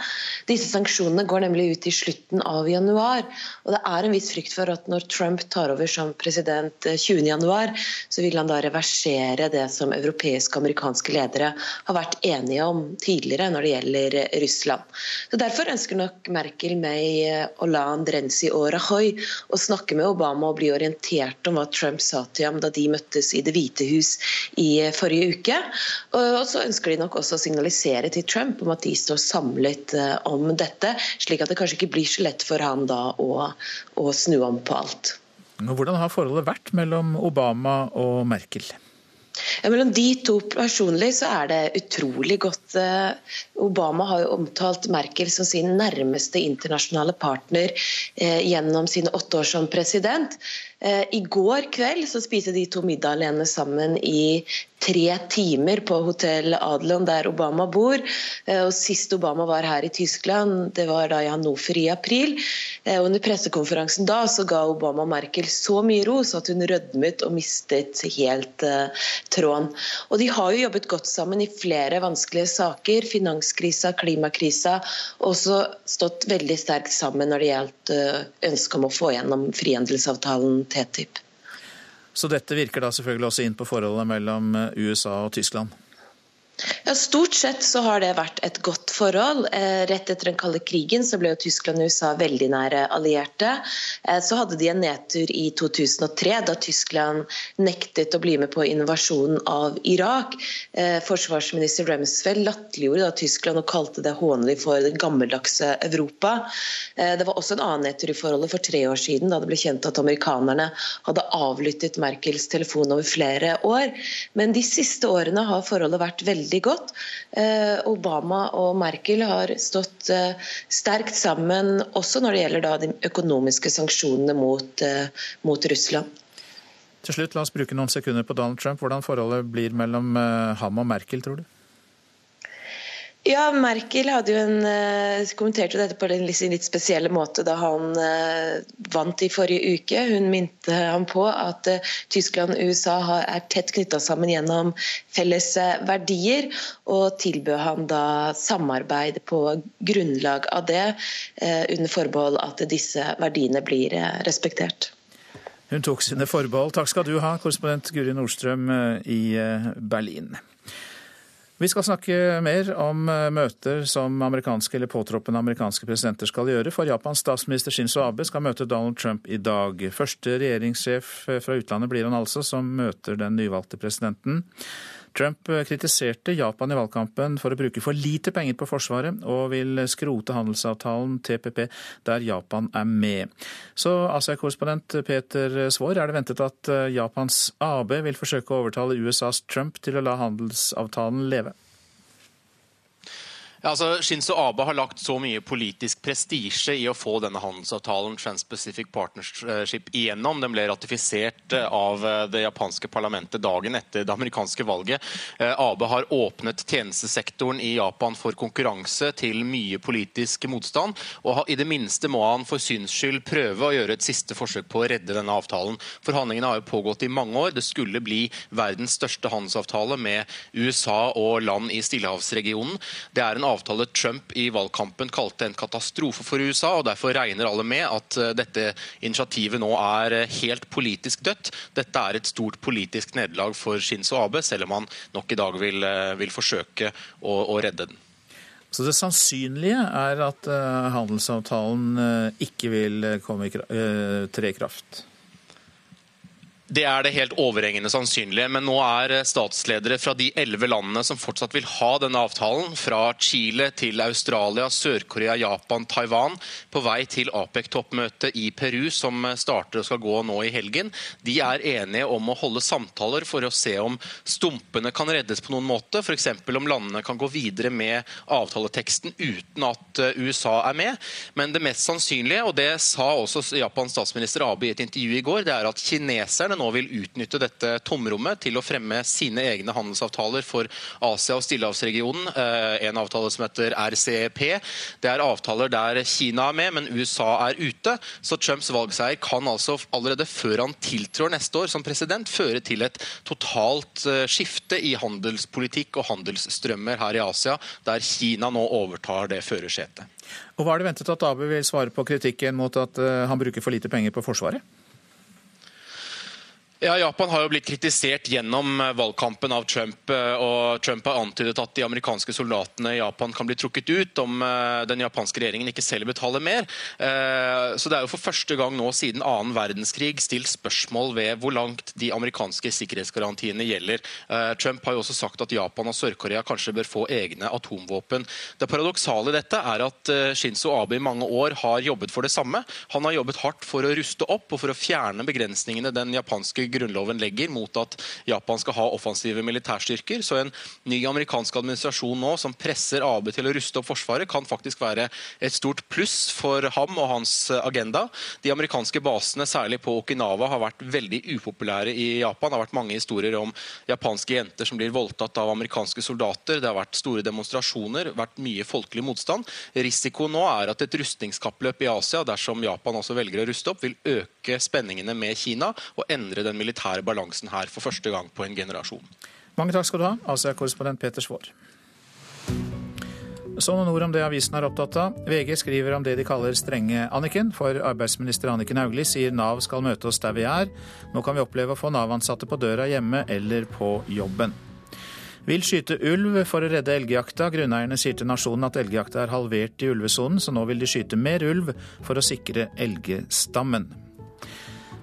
Disse sanksjonene går nemlig ut i slutten av januar. Og det er en viss frykt for at når Trump tar over som president 20.1, så vil han da reversere det som europeiske og amerikanske ledere har vært enige om tidligere når det gjelder Russland. Så Derfor ønsker nok Merkel, May, Hollande, Renzi og Rajoy å snakke med Obama og bli orientert om hva Trump sa til ham da de møttes i Det hvite hus i forrige uke. Og så ønsker de nok også å signalisere til Trump om at de står samlet eh, om dette, slik at det kanskje ikke blir så lett for han da å, å snu om på alt. Hvordan har forholdet vært mellom Obama og Merkel? Ja, mellom de to personlig så er det utrolig godt. Eh, Obama har jo omtalt Merkel som sin nærmeste internasjonale partner eh, gjennom sine åtte år som president. Eh, I går kveld så spiste de to middag alene sammen i tre timer på hotell Adlon, der Obama bor. Eh, og Sist Obama var her i Tyskland, det var da i Hannover i april. Eh, og under pressekonferansen da så ga Obama Merkel så mye ros at hun rødmet og mistet helt uh, tråden. Og De har jo jobbet godt sammen i flere vanskelige saker. Finanskrisa, klimakrisa. Og også stått veldig sterkt sammen når det gjaldt uh, ønsket om å få gjennom frihandelsavtalen TTIP. Så dette virker da selvfølgelig også inn på forholdet mellom eh, USA og Tyskland? Ja, Stort sett så har det vært et godt forhold. Eh, rett etter den kalde krigen så ble jo Tyskland og USA veldig nære allierte. Eh, så hadde de en nedtur i 2003, da Tyskland nektet å bli med på invasjonen av Irak. Eh, forsvarsminister Remsfeld latterliggjorde da Tyskland og kalte det hånlig for det gammeldagse Europa. Det var også en annen nedtur i forholdet for tre år siden, da det ble kjent at amerikanerne hadde avlyttet Merkels telefon over flere år. Men de siste årene har forholdet vært veldig godt. Obama og Merkel har stått eh, sterkt sammen også når det gjelder de økonomiske sanksjonene mot, eh, mot Russland. Til slutt, La oss bruke noen sekunder på Donald Trump. Hvordan forholdet blir mellom ham og Merkel, tror du? Ja, Merkel hadde jo en, uh, kommenterte dette på en litt spesielle måte da han uh, vant i forrige uke. Hun minte ham på at uh, Tyskland og USA er tett knytta sammen gjennom felles verdier, og tilbød han da samarbeid på grunnlag av det, under forbehold at disse verdiene blir respektert. Hun tok sine forbehold. Takk skal du ha, korrespondent Guri Nordstrøm i Berlin. Vi skal snakke mer om eh, møter som amerikanske eller påtroppende amerikanske presidenter skal gjøre, for Japans statsminister Shinzo Abe skal møte Donald Trump i dag. Første regjeringssjef fra utlandet blir han altså, som møter den nyvalgte presidenten. Trump kritiserte Japan i valgkampen for å bruke for lite penger på Forsvaret, og vil skrote handelsavtalen TPP, der Japan er med. Så Asia-korrespondent Peter Svaar, er det ventet at Japans AB vil forsøke å overtale USAs Trump til å la handelsavtalen leve? Ja, altså, Shinzo Abe har lagt så mye politisk prestisje i å få denne handelsavtalen Trans-Pacific Partnership igjennom. Den ble ratifisert eh, av eh, det japanske parlamentet dagen etter det amerikanske valget. Eh, Abe har åpnet tjenestesektoren i Japan for konkurranse til mye politisk motstand. og I det minste må han for syns skyld prøve å gjøre et siste forsøk på å redde denne avtalen. Forhandlingene har jo pågått i mange år. Det skulle bli verdens største handelsavtale med USA og land i Stillehavsregionen. Det er en Trump i valgkampen kalte en katastrofe for USA, og derfor regner alle med at eh, dette initiativet nå er eh, helt politisk dødt. Dette er et stort politisk nederlag for Shinzo Abe, selv om han nok i dag vil, vil forsøke å, å redde den. Så det sannsynlige er at handelsavtalen ikke vil komme i, tre i kraft? Det er det helt overhengende sannsynlige, men nå er eh, statsledere fra de elleve landene som fortsatt vil ha denne avtalen, fra Chile til Australia, Sør-Korea, Japan, Taiwan, på vei til APEC-toppmøtet i Peru, som eh, starter og skal gå nå i helgen. De er enige om å holde samtaler for å se om stumpene kan reddes på noen måte, f.eks. om landene kan gå videre med avtaleteksten uten at eh, USA er med. Men det mest sannsynlige, og det sa også Japans statsminister Abe i et intervju i går, det er at kineserne vil utnytte dette tomrommet til å fremme sine egne handelsavtaler for Asia og Stillehavsregionen. Eh, en avtale som heter RCEP. Det er avtaler der Kina er med, men USA er ute. Så Trumps valgseier kan altså allerede før han tiltrår neste år som president, føre til et totalt eh, skifte i handelspolitikk og handelsstrømmer her i Asia, der Kina nå overtar det førersetet. Og Hva er det ventet at Abe vil svare på kritikken mot at eh, han bruker for lite penger på Forsvaret? Ja, Japan har jo blitt kritisert gjennom eh, valgkampen av Trump. Eh, og Trump har antydet at de amerikanske soldatene i Japan kan bli trukket ut om eh, den japanske regjeringen ikke selv betaler mer. Så det er jo for første gang nå siden annen verdenskrig stilt spørsmål ved hvor langt de amerikanske sikkerhetsgarantiene gjelder. Trump har jo også sagt at Japan og Sør-Korea kanskje bør få egne atomvåpen. Det paradoksale i dette er at Shinzo Abe i mange år har jobbet for det samme. Han har jobbet hardt for å ruste opp og for å fjerne begrensningene den japanske grunnloven legger mot at Japan skal ha offensive militærstyrker. Så en ny amerikansk administrasjon nå som presser AB til å ruste opp Forsvaret, kan faktisk være et stort pluss for ham og hans agenda. De amerikanske basene, særlig på Okinawa, har vært veldig upopulære i Japan. Det har vært mange historier om japanske jenter som blir voldtatt av amerikanske soldater. Det har vært store demonstrasjoner, vært mye folkelig motstand. Risikoen nå er at et rustningskappløp i Asia, dersom Japan også velger å ruste opp, vil øke spenningene med Kina og endre den militære balansen her for første gang på en generasjon. Mange takk skal du ha, Asia-korrespondent Peter Svaar. Så noen ord om det avisen er opptatt av. VG skriver om det de kaller strenge Anniken, for arbeidsminister Anniken Hauglie sier Nav skal møte oss der vi er. Nå kan vi oppleve å få Nav-ansatte på døra hjemme eller på jobben. Vil skyte ulv for å redde elgjakta. Grunneierne sier til Nasjonen at elgjakta er halvert i ulvesonen, så nå vil de skyte mer ulv for å sikre elgestammen.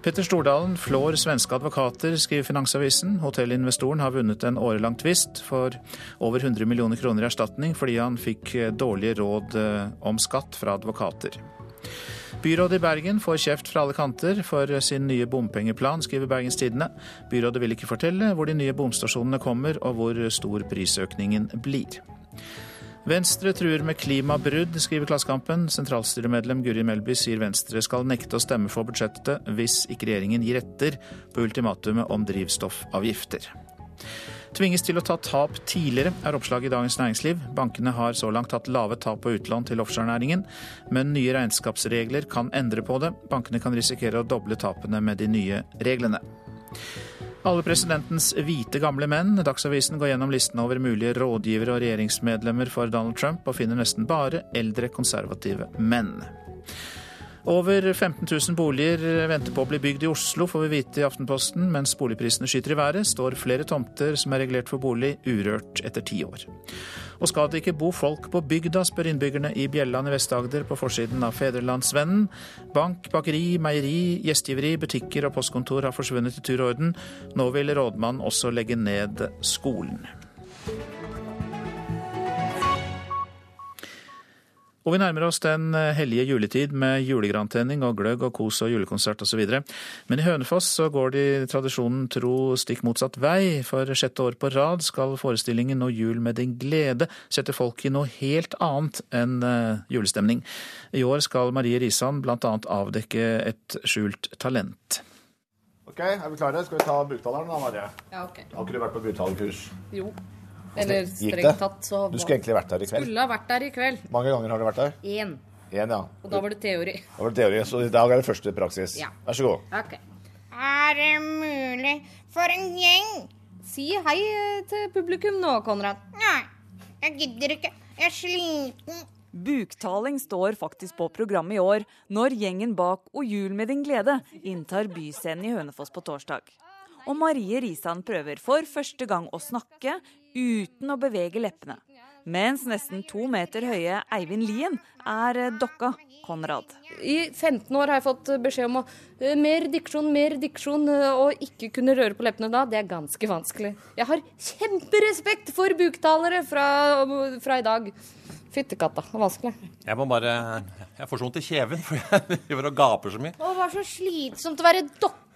Petter Stordalen flår svenske advokater, skriver Finansavisen. Hotellinvestoren har vunnet en årelang tvist for over 100 millioner kroner i erstatning fordi han fikk dårlige råd eh, om skatt fra advokater. Byrådet i Bergen får kjeft fra alle kanter for sin nye bompengeplan, skriver Bergens Tidende. Byrådet vil ikke fortelle hvor de nye bomstasjonene kommer og hvor stor prisøkningen blir. Venstre truer med klimabrudd, skriver Klassekampen. Sentralstyremedlem Guri Melby sier Venstre skal nekte å stemme for budsjettet hvis ikke regjeringen gir etter på ultimatumet om drivstoffavgifter. Tvinges til å ta tap tidligere, er oppslaget i Dagens Næringsliv. Bankene har så langt hatt lave tap på utlån til offshorenæringen, men nye regnskapsregler kan endre på det. Bankene kan risikere å doble tapene med de nye reglene. Alle presidentens hvite gamle menn. Dagsavisen går gjennom listen over mulige rådgivere og regjeringsmedlemmer for Donald Trump, og finner nesten bare eldre konservative menn. Over 15 000 boliger venter på å bli bygd i Oslo, får vi vite i Aftenposten. Mens boligprisene skyter i været, står flere tomter som er regulert for bolig, urørt etter ti år. Og skal det ikke bo folk på bygda, spør innbyggerne i Bjelland i Vest-Agder på forsiden av Fedrelandsvennen. Bank, bakeri, meieri, gjestgiveri, butikker og postkontor har forsvunnet i tur og orden. Nå vil rådmannen også legge ned skolen. Og vi nærmer oss den eh, hellige juletid med julegrantenning og gløgg og kos og julekonsert osv. Men i Hønefoss så går de tradisjonen tro stikk motsatt vei. For sjette år på rad skal forestillingen Nå jul med din glede sette folk i noe helt annet enn eh, julestemning. I år skal Marie Risan bl.a. avdekke et skjult talent. Ok, er vi klare? Skal vi ta buktaleren da, Marie? Ja, ok. Har ikke du vært på buktalerkurs? Jo. Eller strengt tatt så Du skulle egentlig vært der i kveld. Skulle ha vært der i kveld. mange ganger har du vært der? Én. Én, ja. Og da var det teori. Da var det teori, Så i dag er det første praksis. Ja. Vær så god. Ok. Er det mulig for en gjeng Si hei til publikum nå, Konrad. Nei, jeg gidder ikke. Jeg er sliten. Buktaling står faktisk på programmet i år, når gjengen bak Og jul med din glede inntar byscenen i Hønefoss på torsdag. Og Marie Risan prøver for første gang å snakke uten å bevege leppene. Mens nesten to meter høye Eivind Lien er dokka Konrad. I 15 år har jeg fått beskjed om å eh, mer diksjon, mer diksjon, eh, og ikke kunne røre på leppene da. Det er ganske vanskelig. Jeg har kjemperespekt for buktalere fra, fra i dag. Fyttekatta. Det er vanskelig. Jeg må bare Jeg får sånn til i kjeven, for jeg driver og gaper så mye. Det var så slitsomt å være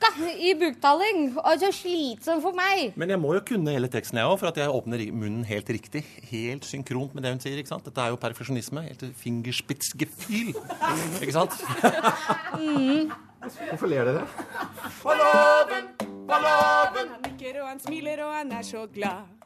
dokka i buktaling. Og så slitsom for meg. Men jeg må jo kunne hele teksten, jeg òg, for at jeg åpner munnen helt riktig. Helt synkront med det hun sier. ikke sant? Dette er jo perfeksjonisme. Helt fingerspitzgefühl. Ikke sant? Mm. Hvorfor ler dere? På låven, på låven. Han nikker og han smiler og han er så glad.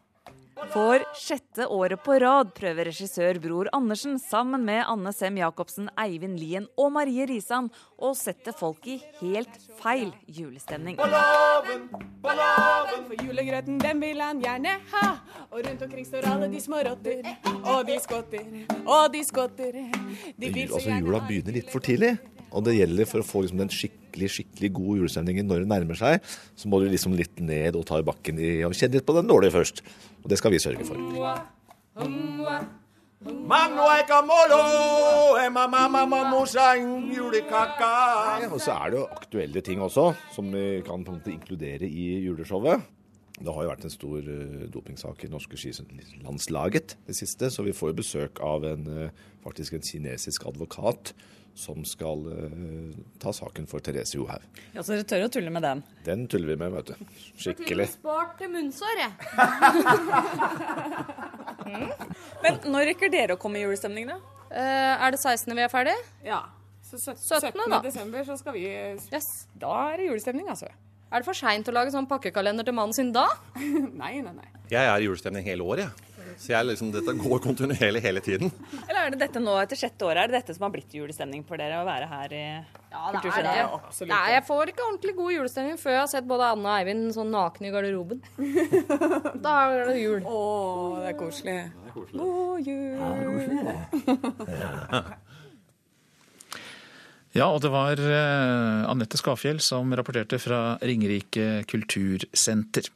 For sjette året på rad prøver regissør Bror Andersen sammen med Anne Sem Jacobsen, Eivind Lien og Marie Risan å sette folk i helt feil julestemning. Ballaven. på låven. For julegrøten den vil han gjerne ha. Og rundt omkring står alle de små rotter. Og de skotter, og de skotter. De vil så altså, gjerne jula begynner litt for tidlig. Og det gjelder for å få liksom den skikkelig skikkelig gode julestemningen når det nærmer seg, så må du liksom litt ned og ta i bakken i, og kjenne litt på den dårlige først. Det skal vi sørge for. Og så er det jo aktuelle ting også, som vi kan inkludere i juleshowet. Det har jo vært en stor uh, dopingsak i norske skilandslaget det siste, så vi får jo besøk av en, uh, faktisk en kinesisk advokat som skal uh, ta saken for Therese Johaug. Ja, Så dere tør å tulle med den? Den tuller vi med, vet du. Skikkelig. Spart til munnsår, jeg. Men når rekker dere å komme i julestemning, da? Uh, er det 16. vi er ferdig? Ja. Så 17. 17. da. desember så skal vi Yes. Da er det julestemning, altså. Er det for seint å lage sånn pakkekalender til mannen sin da? nei, nei, nei. Jeg er i julestemning hele året, jeg. Så jeg liksom, dette går kontinuerlig hele tiden. Eller er det dette nå etter sjette året? Er det dette som har blitt julestemning for dere, å være her i Ja, det er det, absolutt. Nei, jeg får ikke ordentlig god julestemning før jeg har sett både Anne og Eivind sånn nakne i garderoben. da er det jul. Å, det er koselig. God jul. Ja, det er koselig. Ja, og det var eh, Anette Skafjell som rapporterte fra Ringerike kultursenter.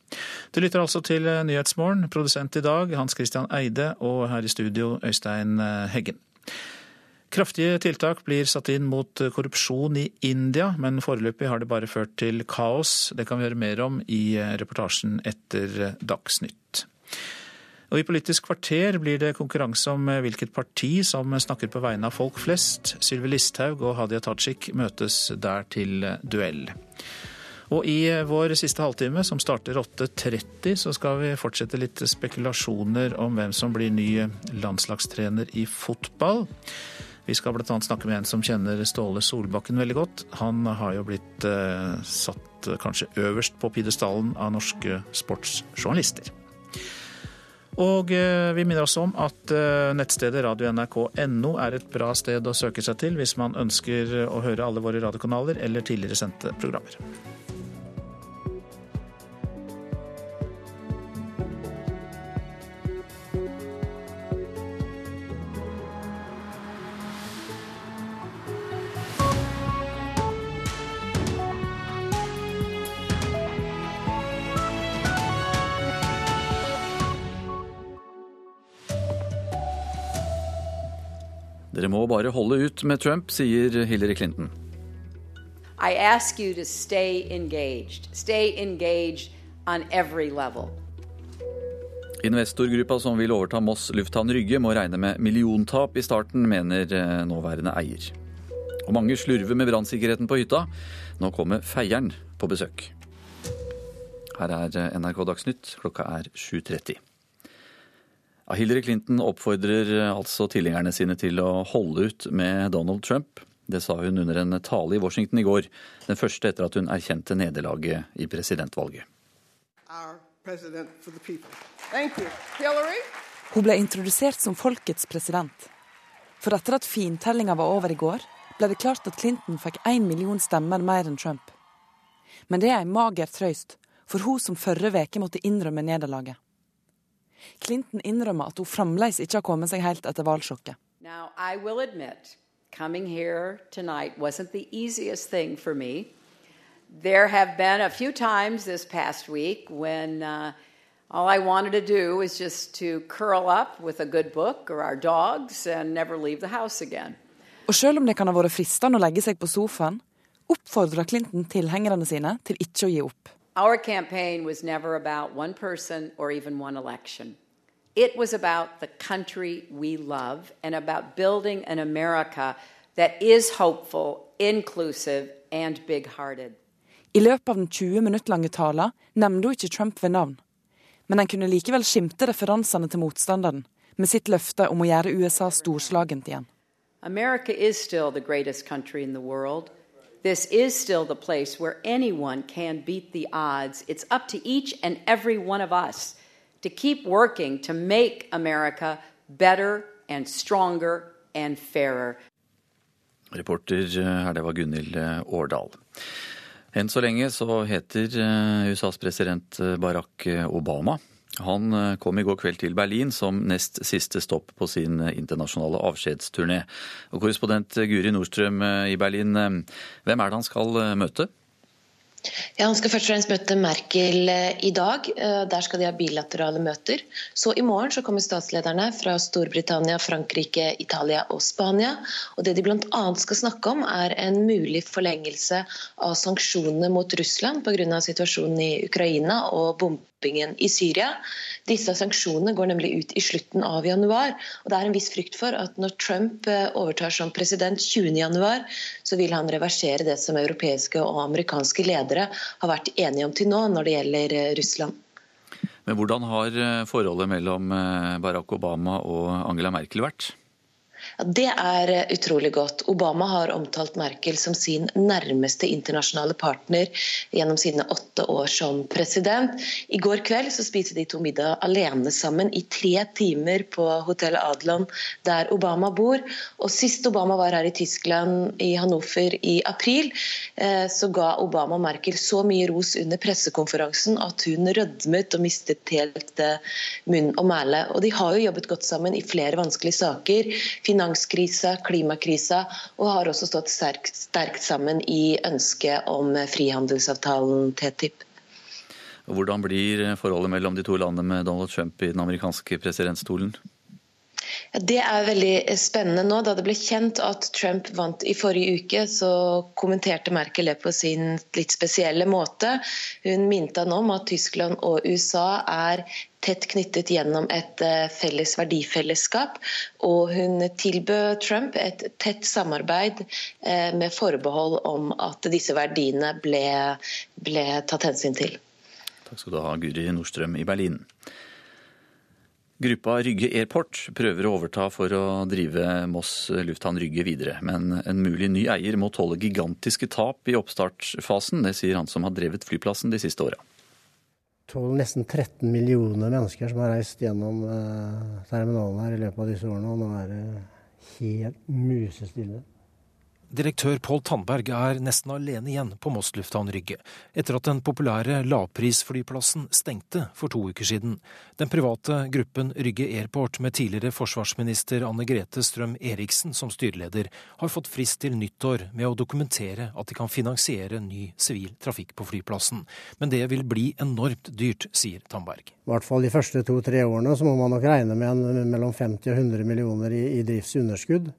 Du lytter altså til eh, Nyhetsmorgen. Produsent i dag Hans Christian Eide, og her i studio Øystein eh, Heggen. Kraftige tiltak blir satt inn mot korrupsjon i India, men foreløpig har det bare ført til kaos. Det kan vi høre mer om i reportasjen etter Dagsnytt. Og I Politisk kvarter blir det konkurranse om hvilket parti som snakker på vegne av folk flest. Sylvi Listhaug og Hadia Tajik møtes der til duell. Og i vår siste halvtime, som starter 8.30, så skal vi fortsette litt spekulasjoner om hvem som blir ny landslagstrener i fotball. Vi skal bl.a. snakke med en som kjenner Ståle Solbakken veldig godt. Han har jo blitt eh, satt kanskje øverst på pidestallen av norske sportsjournalister. Og eh, vi minner også om at eh, nettstedet radio.nrk.no er et bra sted å søke seg til hvis man ønsker å høre alle våre radiokanaler eller tidligere sendte programmer. Dere må bare holde ut med Trump, sier Hillary Clinton. I ask you to stay engaged. Stay engaged on every level. Investorgruppa som vil overta Moss lufthavn Rygge må regne med milliontap i starten, mener eh, nåværende eier. Og mange slurver med brannsikkerheten på hytta. Nå kommer feieren på besøk. Her er eh, NRK Dagsnytt, klokka er 7.30. Ja, Hillary Clinton oppfordrer eh, altså tilhengerne sine til å holde ut med Donald Trump. Det sa hun under en tale i Washington i går, den første etter at hun erkjente nederlaget i presidentvalget. Hun ble introdusert som folkets president. For etter at fintellinga var over i går, ble det klart at Clinton fikk én million stemmer mer enn Trump. Men det er en mager trøyst for hun som forrige uke måtte innrømme nederlaget. Clinton innrømmer at hun fremdeles ikke har kommet seg helt etter valgsjokket. Now, I will admit, coming here tonight wasn't the easiest thing for me. There have been a few times this past week when uh, all I wanted to do was just to curl up with a good book or our dogs and never leave the house again. Og selv om det kan ha vært fristende å legge seg på sofaen, oppfordrer Clinton tilhengerne sine til ikke å gi opp. Our campaign was never about one person or even one election. It was about the country we love and about building an America that is hopeful, inclusive, and big hearted. I løpet av den 20 minutt lange talen nevnte hun ikke Trump ved navn. Men en kunne likevel skimte referansene til motstanderen, med sitt løfte om å gjøre USA storslagent igjen. America is still the greatest country in the world. This is still the place where anyone can beat the odds. It's up to each and every one of us to keep working to make America better and stronger and fairer. Reporter her, det var Gunhild Årdal. Enn så lenge så heter eh, USAs president eh, Barack Obama. Han eh, kom i går kveld til Berlin som nest siste stopp på sin internasjonale avskjedsturné. Korrespondent Guri Nordstrøm i Berlin, hvem er det han skal møte? Ja, Han skal først og fremst møte Merkel eh, i dag. Eh, der skal de ha bilaterale møter. Så i morgen så kommer statslederne fra Storbritannia, Frankrike, Italia og Spania. Og Det de bl.a. skal snakke om, er en mulig forlengelse av sanksjonene mot Russland pga. situasjonen i Ukraina og bombingen i Syria. Disse sanksjonene går nemlig ut i slutten av januar. og Det er en viss frykt for at når Trump eh, overtar som president 20. januar, så vil han reversere det som europeiske og amerikanske ledere har vært enige om til nå når det gjelder eh, Russland. Men hvordan har eh, forholdet mellom Barack Obama og Angela Merkel vært? Det er eh, utrolig godt. Obama har omtalt Merkel som sin nærmeste internasjonale partner gjennom sine åtte år som president. I går kveld så spiste de to middag alene sammen i tre timer på hotell Adlon, der Obama bor. Og Sist Obama var her i Tyskland, i Hannover i april, eh, så ga Obama Merkel så mye ros under pressekonferansen at hun rødmet og mistet helt eh, munn og mæle. Og De har jo jobbet godt sammen i flere vanskelige saker finanskrisa, klimakrisa, og har også stått sterkt, sterkt sammen i ønsket om frihandelsavtalen TTIP. Hvordan blir forholdet mellom de to landene med Donald Trump i den amerikanske presidentstolen? Det er veldig spennende nå. Da det ble kjent at Trump vant i forrige uke, så kommenterte Merkel det på sin litt spesielle måte. Hun minte han om at Tyskland og USA er tett knyttet gjennom et eh, felles verdifellesskap. Og hun tilbød Trump et tett samarbeid eh, med forbehold om at disse verdiene ble, ble tatt hensyn til. Takk skal du ha, Guri Nordstrøm i Berlin. Gruppa Rygge Airport prøver å overta for å drive Moss lufthavn Rygge videre. Men en mulig ny eier må tåle gigantiske tap i oppstartsfasen. Det sier han som har drevet flyplassen de siste åra. Tåler nesten 13 millioner mennesker som har reist gjennom eh, terminalen her i løpet av disse årene. Og nå er det helt musestille. Direktør Pål Tandberg er nesten alene igjen på Moss lufthavn Rygge, etter at den populære lavprisflyplassen stengte for to uker siden. Den private gruppen Rygge Airport med tidligere forsvarsminister Anne Grete Strøm Eriksen som styreleder, har fått frist til nyttår med å dokumentere at de kan finansiere ny sivil trafikk på flyplassen. Men det vil bli enormt dyrt, sier Tandberg. I hvert fall de første to-tre årene så må man nok regne med en, mellom 50 og 100 millioner i, i driftsunderskudd.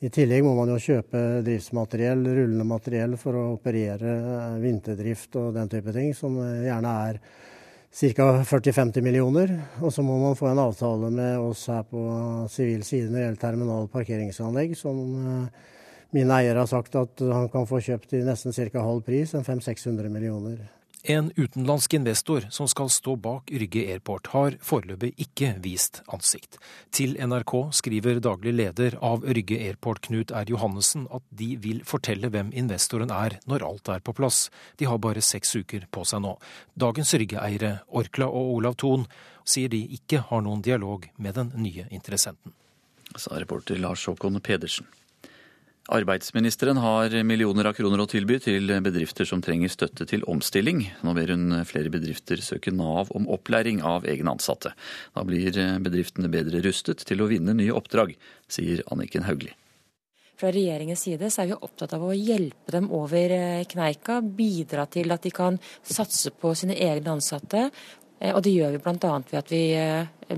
I tillegg må man jo kjøpe driftsmateriell, rullende materiell, for å operere eh, vinterdrift og den type ting, som eh, gjerne er ca. 40-50 millioner. Og så må man få en avtale med oss her på sivil side når det gjelder terminal parkeringsanlegg, som eh, min eier har sagt at han kan få kjøpt i nesten ca. halv pris, en 500-600 millioner. En utenlandsk investor som skal stå bak Rygge Airport, har foreløpig ikke vist ansikt. Til NRK skriver daglig leder av Rygge Airport, Knut R. Johannessen, at de vil fortelle hvem investoren er når alt er på plass. De har bare seks uker på seg nå. Dagens Rygge-eiere, Orkla og Olav Thon, sier de ikke har noen dialog med den nye interessenten. Sa reporter Lars Håkon Pedersen. Arbeidsministeren har millioner av kroner å tilby til bedrifter som trenger støtte til omstilling. Nå ber hun flere bedrifter søke Nav om opplæring av egne ansatte. Da blir bedriftene bedre rustet til å vinne nye oppdrag, sier Anniken Hauglie. Fra regjeringens side er vi opptatt av å hjelpe dem over kneika, bidra til at de kan satse på sine egne ansatte. Og det gjør vi bl.a. ved at vi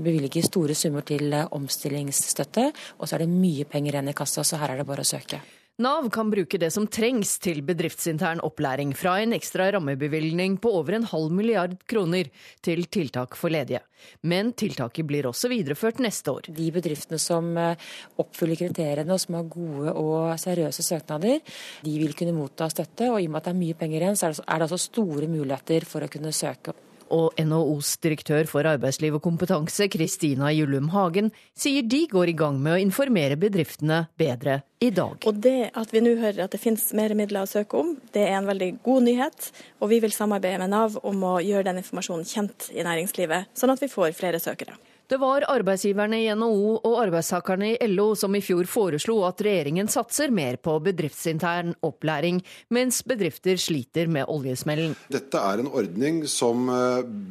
bevilger store summer til omstillingsstøtte. Og så er det mye penger igjen i kassa, så her er det bare å søke. Nav kan bruke det som trengs til bedriftsintern opplæring, fra en ekstra rammebevilgning på over en halv milliard kroner til tiltak for ledige. Men tiltaket blir også videreført neste år. De bedriftene som oppfyller kriteriene og som har gode og seriøse søknader, de vil kunne motta støtte. Og i og med at det er mye penger igjen, så er det altså store muligheter for å kunne søke og NHOs direktør for arbeidsliv og kompetanse, Kristina Jullum Hagen, sier de går i gang med å informere bedriftene bedre i dag. Og Det at vi nå hører at det finnes mer midler å søke om, det er en veldig god nyhet. Og vi vil samarbeide med Nav om å gjøre den informasjonen kjent i næringslivet, sånn at vi får flere søkere. Det var arbeidsgiverne i NHO og arbeidstakerne i LO som i fjor foreslo at regjeringen satser mer på bedriftsintern opplæring, mens bedrifter sliter med oljesmellen. Dette er en ordning som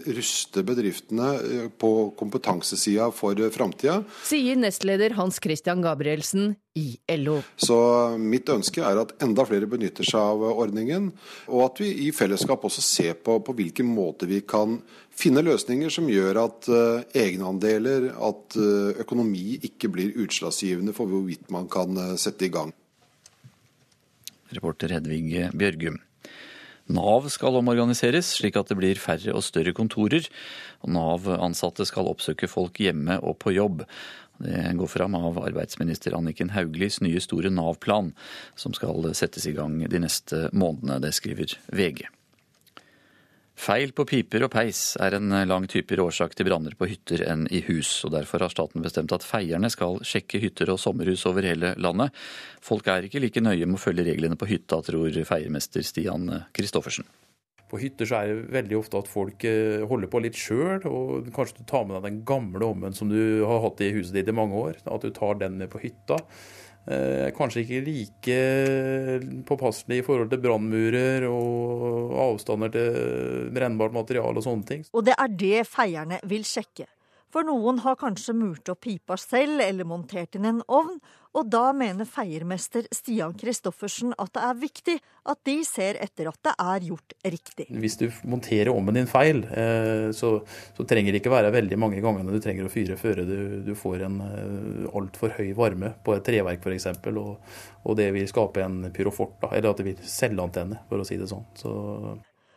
ruster bedriftene på kompetansesida for framtida. Sier nestleder Hans Christian Gabrielsen i LO. Så mitt ønske er at enda flere benytter seg av ordningen, og at vi i fellesskap også ser på på hvilken måte vi kan finne løsninger som gjør at uh, egenandeler, at uh, økonomi ikke blir utslagsgivende for hvorvidt man kan uh, sette i gang. Reporter Hedvig Bjørgum. Nav skal omorganiseres, slik at det blir færre og større kontorer. Nav-ansatte skal oppsøke folk hjemme og på jobb. Det går fram av arbeidsminister Anniken Hauglies nye store Nav-plan, som skal settes i gang de neste månedene. Det skriver VG. Feil på piper og peis er en langt hyppigere årsak til branner på hytter enn i hus. og Derfor har staten bestemt at feierne skal sjekke hytter og sommerhus over hele landet. Folk er ikke like nøye med å følge reglene på hytta, tror feiermester Stian Kristoffersen. På hytter så er det veldig ofte at folk holder på litt sjøl, og kanskje du tar med deg den gamle ommen som du har hatt i huset ditt i mange år. At du tar den med på hytta. Kanskje ikke like påpasselig i forhold til brannmurer og avstander til brennbart materiale og sånne ting. Og det er det feierne vil sjekke. For noen har kanskje murt opp pipa selv eller montert inn en ovn, og da mener feiermester Stian Kristoffersen at det er viktig at de ser etter at det er gjort riktig. Hvis du monterer ovnen din feil, så, så, trenger det ikke være veldig mange gangene du trenger å fyre før du, du får en altfor høy varme på et treverk f.eks. Og, og det vil skape en pyrofort, da, eller at det vil selvantenne, for å si det sånn. Så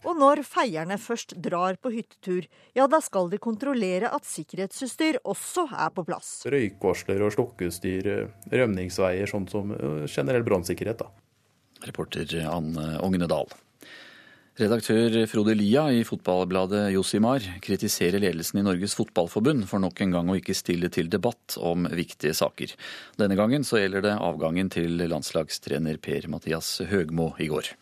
og når feierne først drar på hyttetur, ja da skal de kontrollere at sikkerhetsutstyr også er på plass. Røykvarsler og slokkeutstyr, rømningsveier, sånn som generell brannsikkerhet. Reporter Anne Ognedal. Redaktør Frode Lia i fotballbladet Josimar kritiserer ledelsen i Norges Fotballforbund for nok en gang å ikke stille til debatt om viktige saker. Denne gangen så gjelder det avgangen til landslagstrener Per-Mathias Høgmo i går.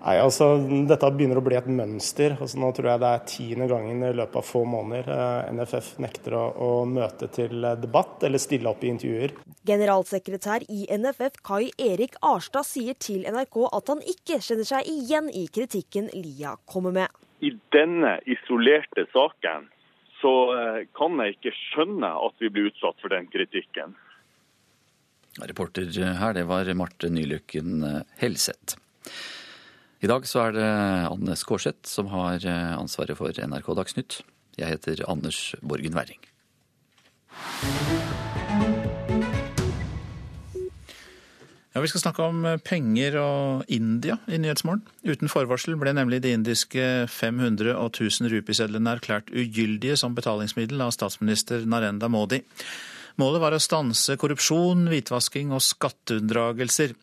Nei, altså Dette begynner å bli et mønster. Altså, nå tror jeg det er tiende gangen i løpet av få måneder eh, NFF nekter å, å, møte til debatt eller stille opp i intervjuer. Generalsekretær i NFF Kai Erik Arstad sier til NRK at han ikke kjenner seg igjen i kritikken Lia kommer med. I denne isolerte saken så kan jeg ikke skjønne at vi blir utsatt for den kritikken. Reporter her, det var Marte Nylykken Helseth. I dag så er det Anne Skårseth som har ansvaret for NRK Dagsnytt. Jeg heter Anders Borgen Werring. Ja, Vi skal snakke om penger og India i Nyhetsmorgen. Uten forvarsel ble nemlig de indiske 500 og 1000 rupisedlene erklært ugyldige som betalingsmiddel av statsminister Narenda Modi. Målet var å stanse korrupsjon, hvitvasking og skatteunndragelser.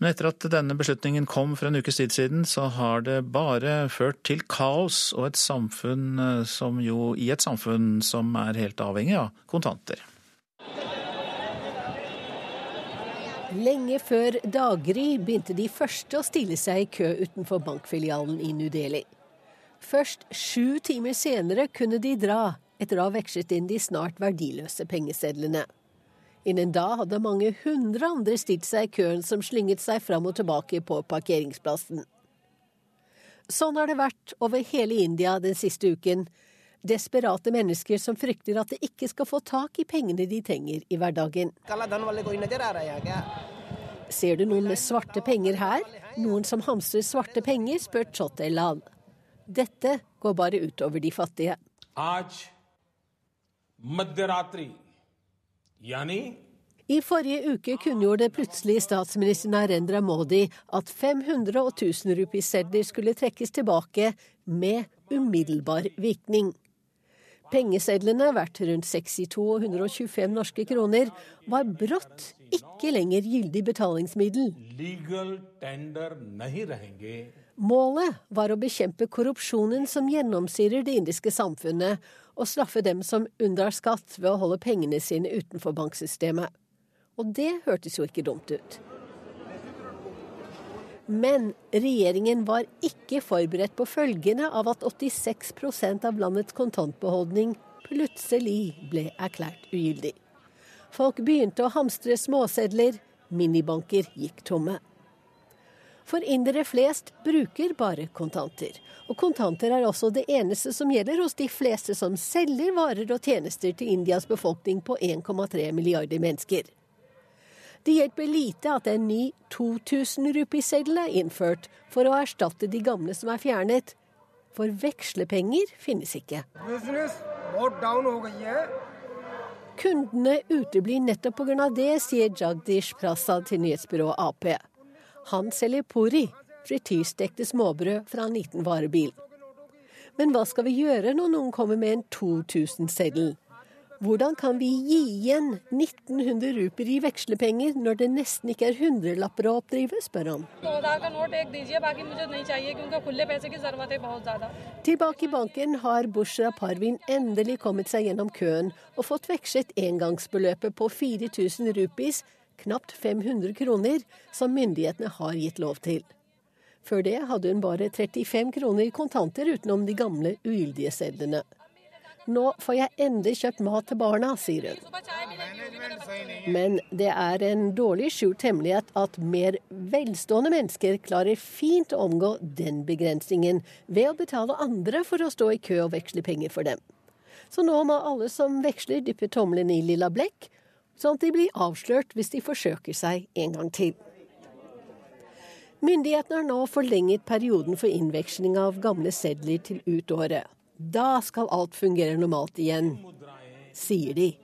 Men etter at denne beslutningen kom for en ukes tid siden, så har det bare ført til kaos og et samfunn som jo i et samfunn som er helt avhengig av kontanter. Lenge før daggry begynte de første å stille seg i kø utenfor bankfilialen i New Delhi. Først sju timer senere kunne de dra, etter å ha vekslet inn de snart verdiløse pengesedlene. Innen da hadde mange hundre andre stilt seg i køen som slynget seg fram og tilbake på parkeringsplassen. Sånn har det vært over hele India den siste uken. Desperate mennesker som frykter at de ikke skal få tak i pengene de trenger i hverdagen. Ser du noen med svarte penger her? Noen som hamstrer svarte penger, spør Chotelal. Dette går bare utover de fattige. I forrige uke kunngjorde plutselig statsminister Narendra Modi at 500 og 1000 rupisedler skulle trekkes tilbake med umiddelbar virkning. Pengesedlene, verdt rundt 62 og 125 norske kroner, var brått ikke lenger gyldig betalingsmiddel. Målet var å bekjempe korrupsjonen som gjennomsyrer det indiske samfunnet, og straffe dem som unndrar skatt ved å holde pengene sine utenfor banksystemet. Og det hørtes jo ikke dumt ut. Men regjeringen var ikke forberedt på følgene av at 86% av landets kontantbeholdning plutselig ble erklært ugyldig. Folk begynte å hamstre småsedler, minibanker gikk tomme. For indere flest bruker bare kontanter. Og kontanter er også det eneste som gjelder hos de fleste som selger varer og tjenester til Indias befolkning på 1,3 milliarder mennesker. Det hjelper lite at en ny 2000 rupiseddel er innført for å erstatte de gamle som er fjernet. For vekslepenger finnes ikke. Kundene uteblir nettopp pga. det, sier Jagdish Prasad til nyhetsbyrået Ap. Han selger pori, frityrstekte småbrød fra en liten varebil. Men hva skal vi gjøre når noen kommer med en 2000-seddel? Hvordan kan vi gi igjen 1900 ruper i vekslepenger når det nesten ikke er hundrelapper å oppdrive, spør han. Tilbake i banken har Bushra Parvin endelig kommet seg gjennom køen og fått vekslet engangsbeløpet på 4000 rupis knapt 500 kroner, som myndighetene har gitt lov til. Før det hadde hun bare 35 kroner i kontanter utenom de gamle ugyldige sedlene. Nå får jeg endelig kjøpt mat til barna, sier hun. Men det er en dårlig skjult hemmelighet at mer velstående mennesker klarer fint å omgå den begrensningen ved å betale andre for å stå i kø og veksle penger for dem. Så nå må alle som veksler dyppe tommelen i lilla blekk sånn at de blir avslørt hvis de forsøker seg en gang til. Myndighetene har nå forlenget perioden for innveksling av gamle sedler til ut året. Da skal alt fungere normalt igjen, sier de.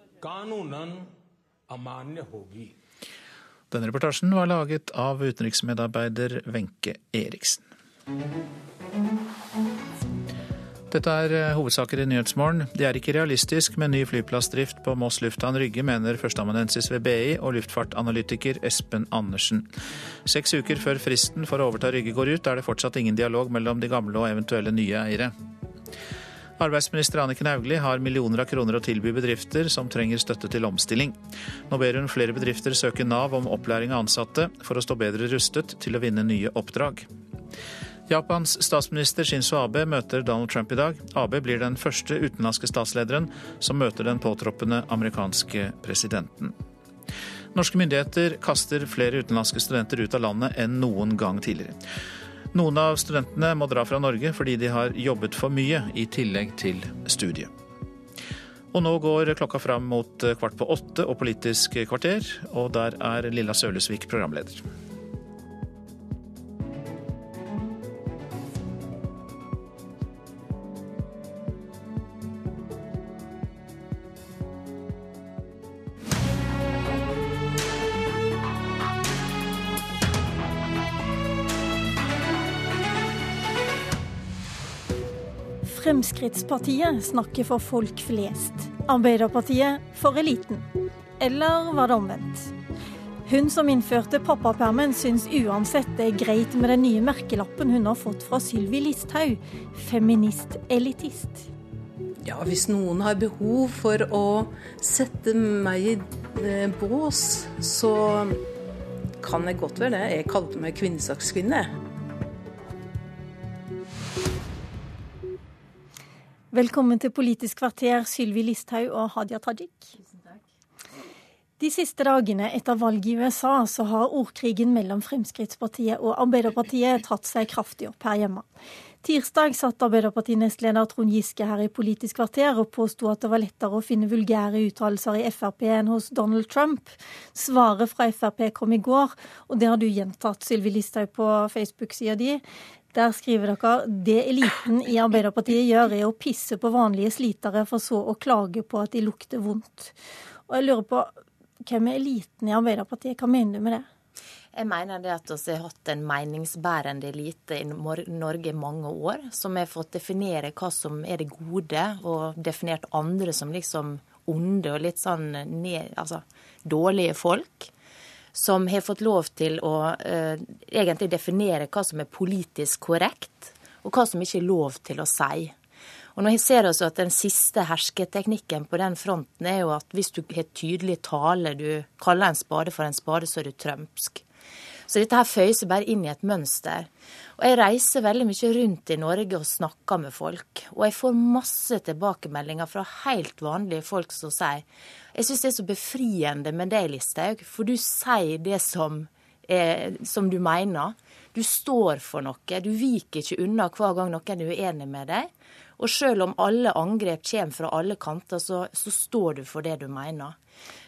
Denne reportasjen var laget av utenriksmedarbeider Wenche Eriksen. Dette er eh, hovedsaker i Nyhetsmorgen. Det er ikke realistisk med ny flyplassdrift på Moss lufthavn Rygge, mener førsteamanuensis ved BI og luftfartanalytiker Espen Andersen. Seks uker før fristen for å overta Rygge går ut, er det fortsatt ingen dialog mellom de gamle og eventuelle nye eiere. Arbeidsminister Anniken Hauglie har millioner av kroner å tilby bedrifter som trenger støtte til omstilling. Nå ber hun flere bedrifter søke Nav om opplæring av ansatte for å stå bedre rustet til å vinne nye oppdrag. Japans statsminister Shinzo Abe møter Donald Trump i dag. Abe blir den første utenlandske statslederen som møter den påtroppende amerikanske presidenten. Norske myndigheter kaster flere utenlandske studenter ut av landet enn noen gang tidligere. Noen av studentene må dra fra Norge fordi de har jobbet for mye i tillegg til studiet. Og nå går klokka fram mot kvart på åtte og Politisk kvarter, og der er Lilla Sølesvik programleder. Fremskrittspartiet snakker for folk flest. Arbeiderpartiet for eliten. Eller var det omvendt? Hun som innførte pappapermen, syns uansett det er greit med den nye merkelappen hun har fått fra Sylvi Listhaug, feminist-elitist. Ja, hvis noen har behov for å sette meg i eh, bås, så kan jeg godt være det. Jeg kalte meg kvinnesakskvinne. Velkommen til Politisk kvarter, Sylvi Listhaug og Hadia Tajik. De siste dagene etter valget i USA så har ordkrigen mellom Fremskrittspartiet og Arbeiderpartiet tatt seg kraftig opp her hjemme. Tirsdag satt Arbeiderparti-nestleder Trond Giske her i Politisk kvarter og påsto at det var lettere å finne vulgære uttalelser i Frp enn hos Donald Trump. Svaret fra Frp kom i går, og det har du gjentatt, Sylvi Listhaug, på Facebook-sida di. Der skriver dere det eliten i Arbeiderpartiet gjør, er å pisse på vanlige slitere, for så å klage på at de lukter vondt. Og jeg lurer på, hvem er eliten i Arbeiderpartiet? Hva mener du med det? Jeg mener det at vi har hatt en meningsbærende elite i Norge i mange år, som har fått definere hva som er det gode, og definert andre som liksom onde og litt sånn ned, altså, dårlige folk. Som har fått lov til å eh, egentlig definere hva som er politisk korrekt, og hva som ikke er lov til å si. Og nå ser vi at Den siste hersketeknikken på den fronten er jo at hvis du har tydelig tale, du kaller en spade for en spade, så er du trømsk. Så dette her føyer seg bare inn i et mønster. Og jeg reiser veldig mye rundt i Norge og snakker med folk. Og jeg får masse tilbakemeldinger fra helt vanlige folk som sier Jeg syns det er så befriende med deg, Listhaug, for du sier det som, er, som du mener. Du står for noe. Du viker ikke unna hver gang noen er uenig med deg. Og selv om alle angrep kommer fra alle kanter, så, så står du for det du mener.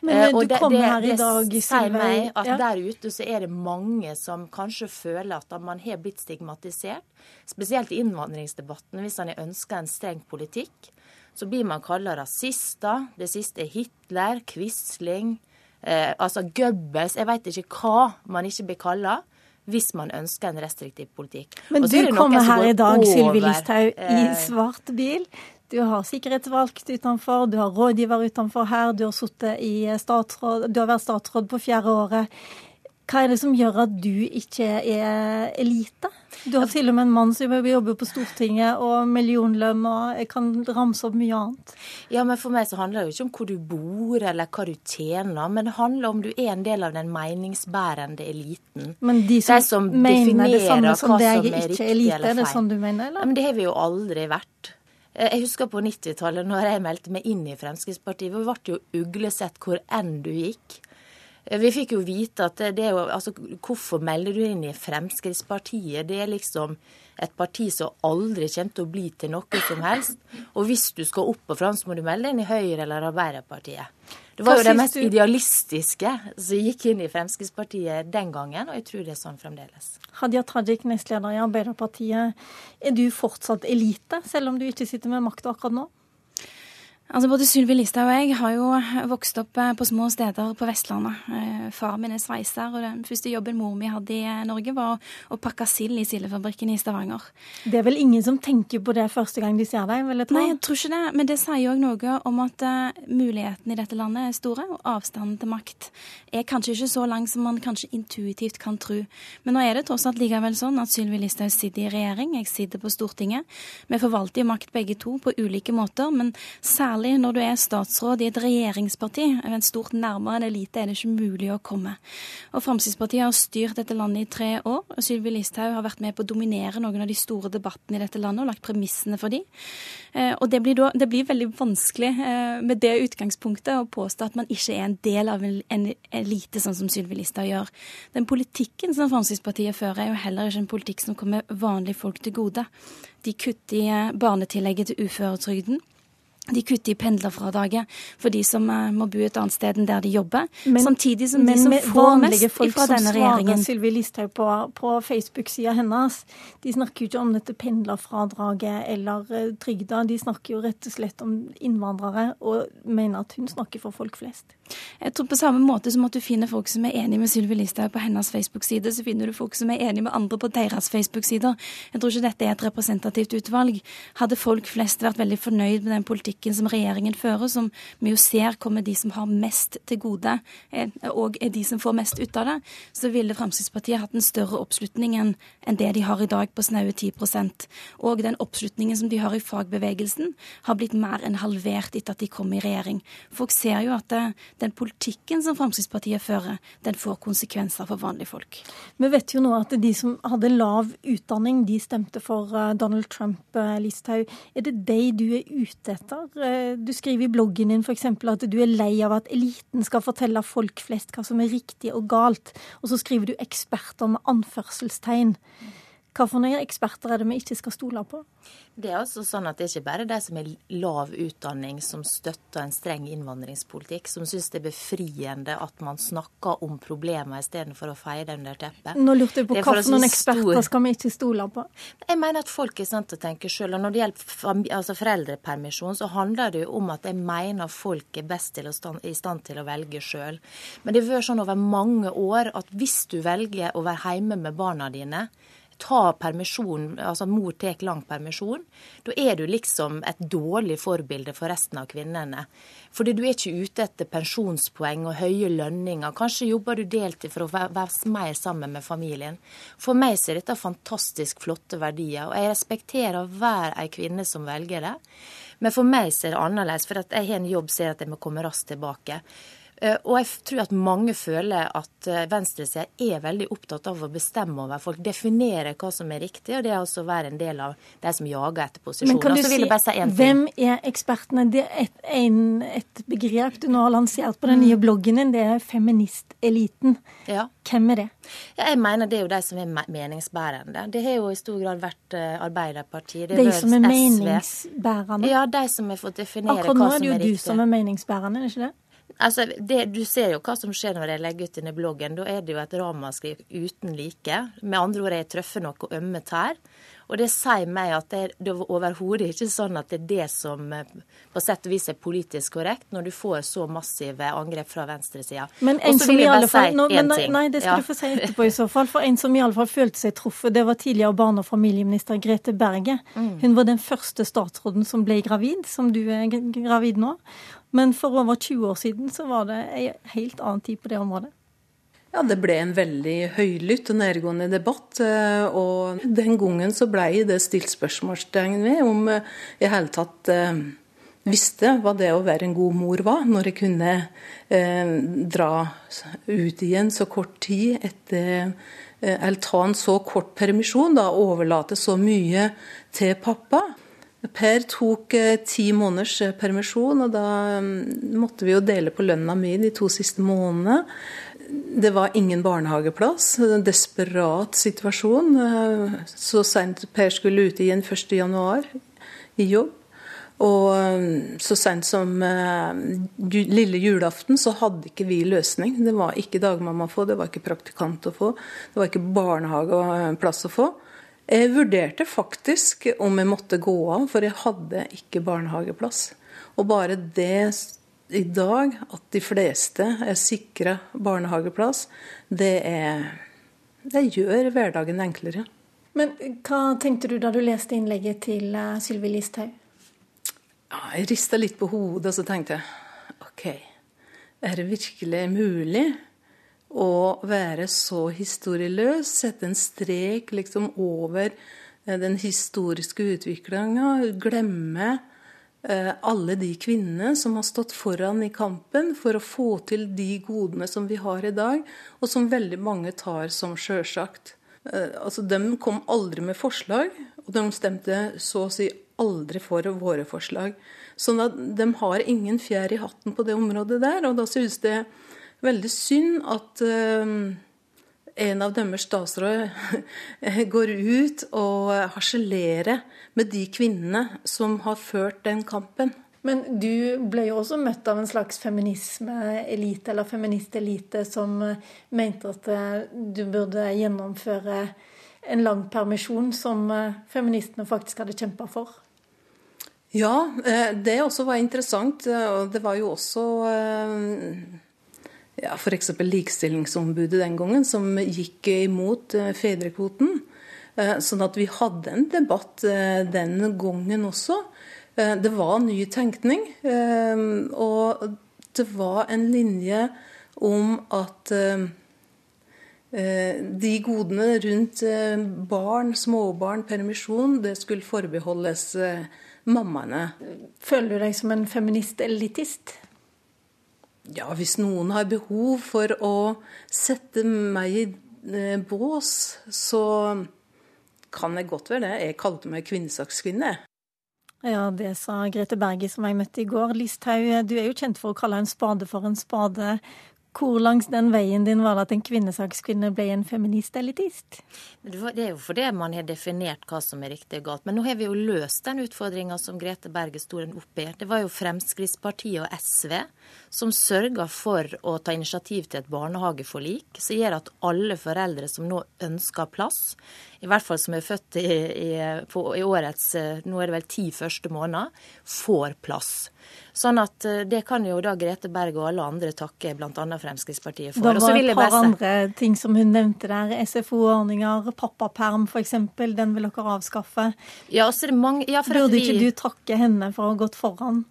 Men eh, du det, kom det, her i dag, Det sier meg at ja. der ute så er det mange som kanskje føler at man har blitt stigmatisert. Spesielt i innvandringsdebatten, hvis man ønsker en streng politikk. Så blir man kalt rasister. Det siste er Hitler, Quisling, eh, altså Goebbels. Jeg veit ikke hva man ikke blir kalla hvis man ønsker en restriktiv politikk. Men du kommer her i dag, Sylvi Listhaug, i eh, svart bil. Du har sikkerhetsvalgt utenfor, du har rådgiver utenfor her, du har, statsråd, du har vært statsråd på fjerde året. Hva er det som gjør at du ikke er elite? Du har til og med en mann som jobber på Stortinget og millionlønn og jeg kan ramse opp mye annet. Ja, men for meg så handler det jo ikke om hvor du bor eller hva du tjener, men det handler om du er en del av den meningsbærende eliten. Men de som, de som mener det samme som deg, er ikke elite, er det sånn du mener, eller? Ja, men det har vi jo aldri vært. Eh, jeg husker på 90-tallet, når jeg meldte meg inn i Fremskrittspartiet. Vi ble jo uglesett hvor enn du gikk. Vi fikk jo vite at det er jo Altså, hvorfor melder du inn i Fremskrittspartiet? Det er liksom et parti som aldri kommer til å bli til noe som helst. Og hvis du skal opp og fram, så må du melde inn i Høyre eller Arbeiderpartiet. Det var jo det mest idealistiske som gikk inn i Fremskrittspartiet den gangen, og jeg tror det er sånn fremdeles. Hadia Tajik, nestleder i Arbeiderpartiet. Er du fortsatt elite, selv om du ikke sitter med makta akkurat nå? Altså Både Sylvi Listhaug og jeg har jo vokst opp eh, på små steder på Vestlandet. Eh, far min er sveiser, og den første jobben mor mi hadde i eh, Norge, var å pakke sild i sildefabrikken i Stavanger. Det er vel ingen som tenker på det første gang de ser deg? vil jeg tro? Nei, jeg tror ikke det. Men det sier òg noe om at mulighetene i dette landet er store, og avstanden til makt er kanskje ikke så lang som man kanskje intuitivt kan tro. Men nå er det tross alt likevel sånn at Sylvi Listhaug sitter i regjering, jeg sitter på Stortinget. Vi forvalter jo makt begge to på ulike måter, men særlig særlig når du er statsråd i et regjeringsparti. En stort nærmere en elite er det ikke mulig å komme. Og Fremskrittspartiet har styrt dette landet i tre år. og Sylvi Listhaug har vært med på å dominere noen av de store debattene i dette landet og lagt premissene for de. Eh, og det blir, da, det blir veldig vanskelig eh, med det utgangspunktet å påstå at man ikke er en del av en elite, sånn som Sylvi Listhaug gjør. Den politikken som Fremskrittspartiet fører, er jo heller ikke en politikk som kommer vanlige folk til gode. De kutter i barnetillegget til uføretrygden. De kutter i pendlerfradraget for de som uh, må bo et annet sted enn der de jobber. Men, samtidig som de som får mest fra denne regjeringen Sylvi Listhaug på, på Facebook-sida hennes, de snakker jo ikke om dette pendlerfradraget eller uh, trygda. De snakker jo rett og slett om innvandrere, og mener at hun snakker for folk flest. Jeg tror På samme måte som at du finner folk som er enig med Sylvi Listhaug på hennes Facebook-side, så finner du folk som er enig med andre på deres Facebook-sider. Jeg tror ikke dette er et representativt utvalg. Hadde folk flest vært veldig fornøyd med den politikken som regjeringen fører, som vi jo ser kommer de som har mest til gode, eh, og er de som får mest ut av det, så ville Fremskrittspartiet hatt en større oppslutning enn det de har i dag, på snaue 10% Og den oppslutningen som de har i fagbevegelsen, har blitt mer enn halvert etter at de kom i regjering. Folk ser jo at det, den politikken som Fremskrittspartiet fører, den får konsekvenser for vanlige folk. Vi vet jo nå at de som hadde lav utdanning, de stemte for eh, Donald Trump, eh, Listhaug. Er det de du er ute etter? Eh, du skriver i bloggen din f.eks. at du er lei av at eliten skal fortelle folk flest hva som er riktig og galt. Og så skriver du 'eksperter' med anførselstegn. Hvilke eksperter er det vi ikke skal stole på? Det er altså sånn at det er ikke bare de som har lav utdanning som støtter en streng innvandringspolitikk, som syns det er befriende at man snakker om problemer istedenfor å feie det under teppet. Nå lurte jeg på hvilke eksperter stor... skal vi ikke stole på? Jeg mener at folk er sant å tenke sjøl. Og når det gjelder altså foreldrepermisjon, så handler det jo om at jeg mener folk er best stand, i stand til å velge sjøl. Men det har vært sånn over mange år at hvis du velger å være hjemme med barna dine, ta permisjon, altså mor tar lang permisjon, da er du liksom et dårlig forbilde for resten av kvinnene. Fordi du er ikke ute etter pensjonspoeng og høye lønninger. Kanskje jobber du deltid for å være mer sammen med familien. For meg så er dette fantastisk flotte verdier, og jeg respekterer hver ei kvinne som velger det. Men for meg så er det annerledes, for jeg har en jobb som at jeg må komme raskt tilbake. Eh, og jeg tror at mange føler at eh, venstresida er veldig opptatt av å bestemme over folk, definere hva som er riktig, og det er altså å være en del av de som jager etter posisjoner. Men kan du si, si hvem er ekspertene? Det er et, en, et, begrep du nå har lansert på den nye mm. bloggen din, det er feministeliten. Ja. Hvem er det? Ja, jeg mener det er jo de som er meningsbærende. Det har jo i stor grad vært eh, Arbeiderpartiet. de som er SV. meningsbærende? Ja, de som har fått definere hva som er riktig. Akkurat nå er det jo du som er meningsbærende, er det ikke det? Altså, det, Du ser jo hva som skjer når jeg legger ut denne bloggen. Da er det jo et ramaskriv uten like. Med andre ord, jeg treffer noe ømme tær. Og det sier meg at det, det er overhodet ikke sånn at det er det som eh, på sett og vis er politisk korrekt, når du får så massive angrep fra venstresida. Men en som i alle fall, si men, nei, nei, det skal ja. du få si etterpå i så fall. For en som i alle fall følte seg truffet, det var tidligere barne- og familieminister Grete Berge. Mm. Hun var den første statsråden som ble gravid, som du er gravid nå. Men for over 20 år siden så var det en helt annen tid på det området. Ja, Det ble en veldig høylytt og nærgående debatt. Eh, og den gangen så ble det stilt spørsmålstegn ved om jeg i hele tatt eh, visste hva det å være en god mor var, når jeg kunne eh, dra ut igjen så kort tid etter Eller ta en så kort permisjon, da, overlate så mye til pappa. Per tok eh, ti måneders eh, permisjon, og da mm, måtte vi jo dele på lønna mi de to siste månedene. Det var ingen barnehageplass. En desperat situasjon. Eh, så seint Per skulle ut igjen 1.1 i jobb. Og mm, så seint som lille julaften så hadde ikke vi løsning. Det var ikke dagmamma å få, det var ikke praktikant å få, det var ikke barnehageplass å få. Jeg vurderte faktisk om jeg måtte gå av, for jeg hadde ikke barnehageplass. Og bare det i dag, at de fleste er sikra barnehageplass, det, er, det gjør hverdagen enklere. Men hva tenkte du da du leste innlegget til uh, Sylvi Listhaug? Ja, jeg rista litt på hodet, og så tenkte jeg OK, er det virkelig mulig å være så historieløs, sette en strek liksom over eh, den historiske utviklinga, glemme eh, alle de kvinnene som har stått foran i kampen for å få til de godene som vi har i dag, og som veldig mange tar som sjølsagt. Eh, altså, de kom aldri med forslag, og de stemte så å si aldri for våre forslag. Sånn at de har ingen fjær i hatten på det området der. Og da synes det veldig synd at uh, en av deres statsråder går ut og harselerer med de kvinnene som har ført den kampen. Men du ble jo også møtt av en slags feminisme-elite, eller feministelite, som eh, mente at eh, du burde gjennomføre en lang permisjon, som feministene faktisk hadde kjempa for. Ja, det også var interessant. Og det var jo også ja, f.eks. Likestillingsombudet den gangen, som gikk imot eh, fedrekvoten. Eh, sånn at vi hadde en debatt eh, den gangen også. Det var ny tenkning. Og det var en linje om at de godene rundt barn, småbarn, permisjon, det skulle forbeholdes mammaene. Føler du deg som en feminist-elitist? Ja, hvis noen har behov for å sette meg i eh, bås, så kan jeg godt være det. Jeg kalte meg kvinnesakskvinne. Ja, det sa Grete Berge som jeg møtte i går. Listhaug, du er jo kjent for å kalle en spade for en spade. Hvor langs den veien din var det at en kvinnesakskvinne ble en feminist-elitist? Det er jo fordi man har definert hva som er riktig og galt. Men nå har vi jo løst den utfordringa som Grete Berge sto opp i. Det var jo Fremskrittspartiet og SV som sørger for å ta initiativ til et barnehageforlik som gjør at alle foreldre som nå ønsker plass, i hvert fall som er født i, i, på, i årets nå er det vel ti første måneder, får plass. Sånn at eh, Det kan jo da Grete Berg og alle andre takke bl.a. Fremskrittspartiet for. Det var et par andre ting som hun nevnte der. SFO-ordninger, pappaperm f.eks. Den vil dere avskaffe. Ja, det mange... Ja, Burde vi... ikke du takke henne for å ha gått foran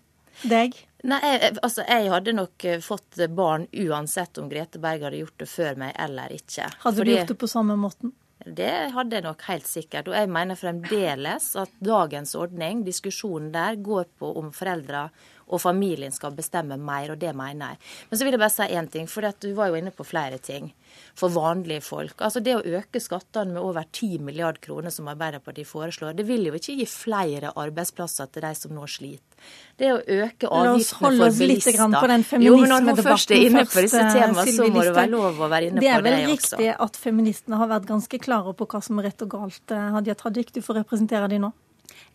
deg? Nei, jeg, altså jeg hadde nok eh, fått barn uansett om Grete Berg hadde gjort det før meg eller ikke. Hadde Fordi... du gjort det på samme måten? Det hadde jeg nok helt sikkert. Og jeg mener fremdeles at dagens ordning, diskusjonen der, går på om foreldre og familien skal bestemme mer, og det mener jeg. Men så vil jeg bare si én ting, for du var jo inne på flere ting for vanlige folk. Altså Det å øke skattene med over 10 milliard kroner, som Arbeiderpartiet foreslår, det vil jo ikke gi flere arbeidsplasser til de som nå sliter. Det å øke avgiftene for bilister Jo, men når hun først er inne på disse temaene, så må det være lov å være inne på det også. Det er vel riktig at feministene har vært ganske klare på hva som er rett og galt. Hadia Tajik, du får representere dem nå.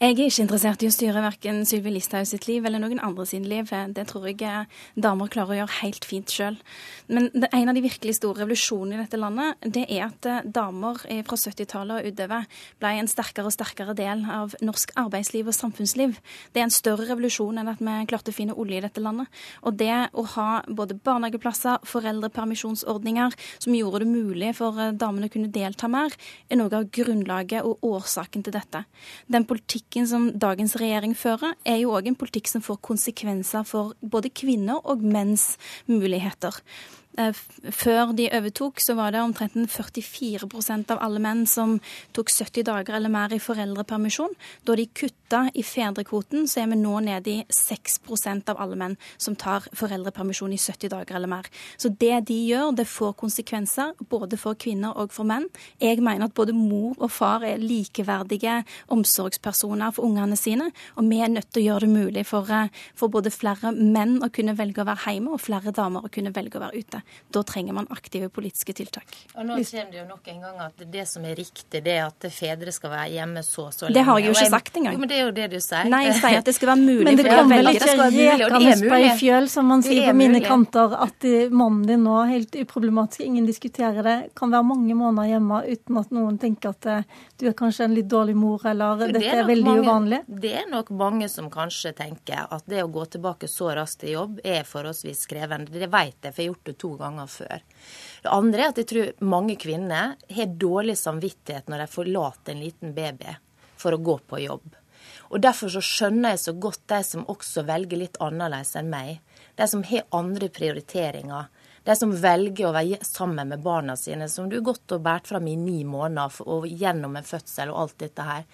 Jeg er ikke interessert i å styre verken Sylvi Listhaug sitt liv eller noen andre sin liv. Det tror jeg eh, damer klarer å gjøre helt fint sjøl. Men en av de virkelig store revolusjonene i dette landet, det er at eh, damer fra 70-tallet og utover ble en sterkere og sterkere del av norsk arbeidsliv og samfunnsliv. Det er en større revolusjon enn at vi klarte å finne olje i dette landet. Og det å ha både barnehageplasser, foreldrepermisjonsordninger som gjorde det mulig for eh, damene å kunne delta mer, er noe av grunnlaget og årsaken til dette. Den politikken politikken som dagens regjering fører, er jo òg en politikk som får konsekvenser for både kvinner og menns muligheter. Eh, før de overtok, så var det omtrent 44% av alle menn som tok 70 dager eller mer i foreldrepermisjon. Da de kutta i fedrekvoten, så er vi nå nede i 6% av alle menn som tar foreldrepermisjon i 70 dager eller mer. Så det de gjør, det får konsekvenser både for kvinner og for menn. Jeg mener at både mor og far er likeverdige omsorgspersoner for ungene sine, og vi er nødt til å gjøre det mulig for, eh, for både flere menn å kunne velge å være hjemme, og flere damer å kunne velge å være ute. Da trenger man aktive politiske tiltak. Og Nå kommer det jo nok en gang at det som er riktig, det er at fedre skal være hjemme så så lenge. Det har jeg jo ikke sagt engang. Jo, men det er jo det du sier. Nei, jeg sier at det skal være mulig. Men det kommer vel ikke rekende på ei fjøl, som man sier på mine kanter, at mannen din nå er helt uproblematisk, ingen diskuterer det, kan være mange måneder hjemme uten at noen tenker at eh, du er kanskje en litt dårlig mor, eller dette er, er veldig mange, uvanlig? Det er nok mange som kanskje tenker at det å gå tilbake så raskt i jobb er forholdsvis krevende. Det vet jeg, for jeg har gjort det to ganger før. Det andre er at jeg tror mange kvinner har dårlig samvittighet når de forlater en liten baby for å gå på jobb. Og Derfor så skjønner jeg så godt de som også velger litt annerledes enn meg. De som har andre prioriteringer. De som velger å være sammen med barna sine, som du godt har båret fram i ni måneder og gjennom en fødsel og alt dette her.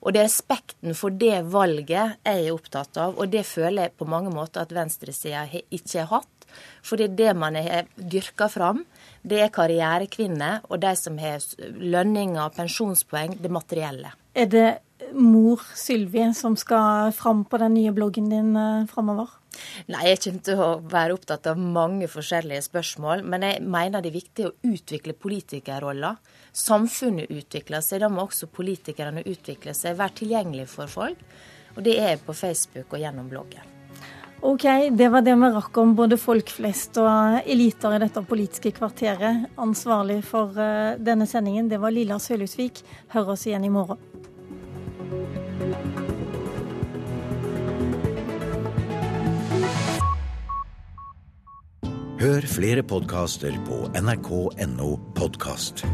Og det er respekten for det valget jeg er opptatt av, og det føler jeg på mange måter at venstresida ikke har hatt. Fordi det man har dyrka fram, det er karrierekvinner og de som har lønninger, pensjonspoeng, det materielle. Er det mor Sylvi som skal fram på den nye bloggen din eh, framover? Nei, jeg kommer til å være opptatt av mange forskjellige spørsmål. Men jeg mener det er viktig å utvikle politikerroller. Samfunnet utvikler seg, da må også politikerne utvikle seg. Være tilgjengelig for folk. Og det er på Facebook og gjennom bloggen. Ok, det var det vi rakk om både folk flest og eliter i dette politiske kvarteret. Ansvarlig for uh, denne sendingen, det var Lilla Sølhusvik. Hør oss igjen i morgen. Hør flere podkaster på nrk.no podkast.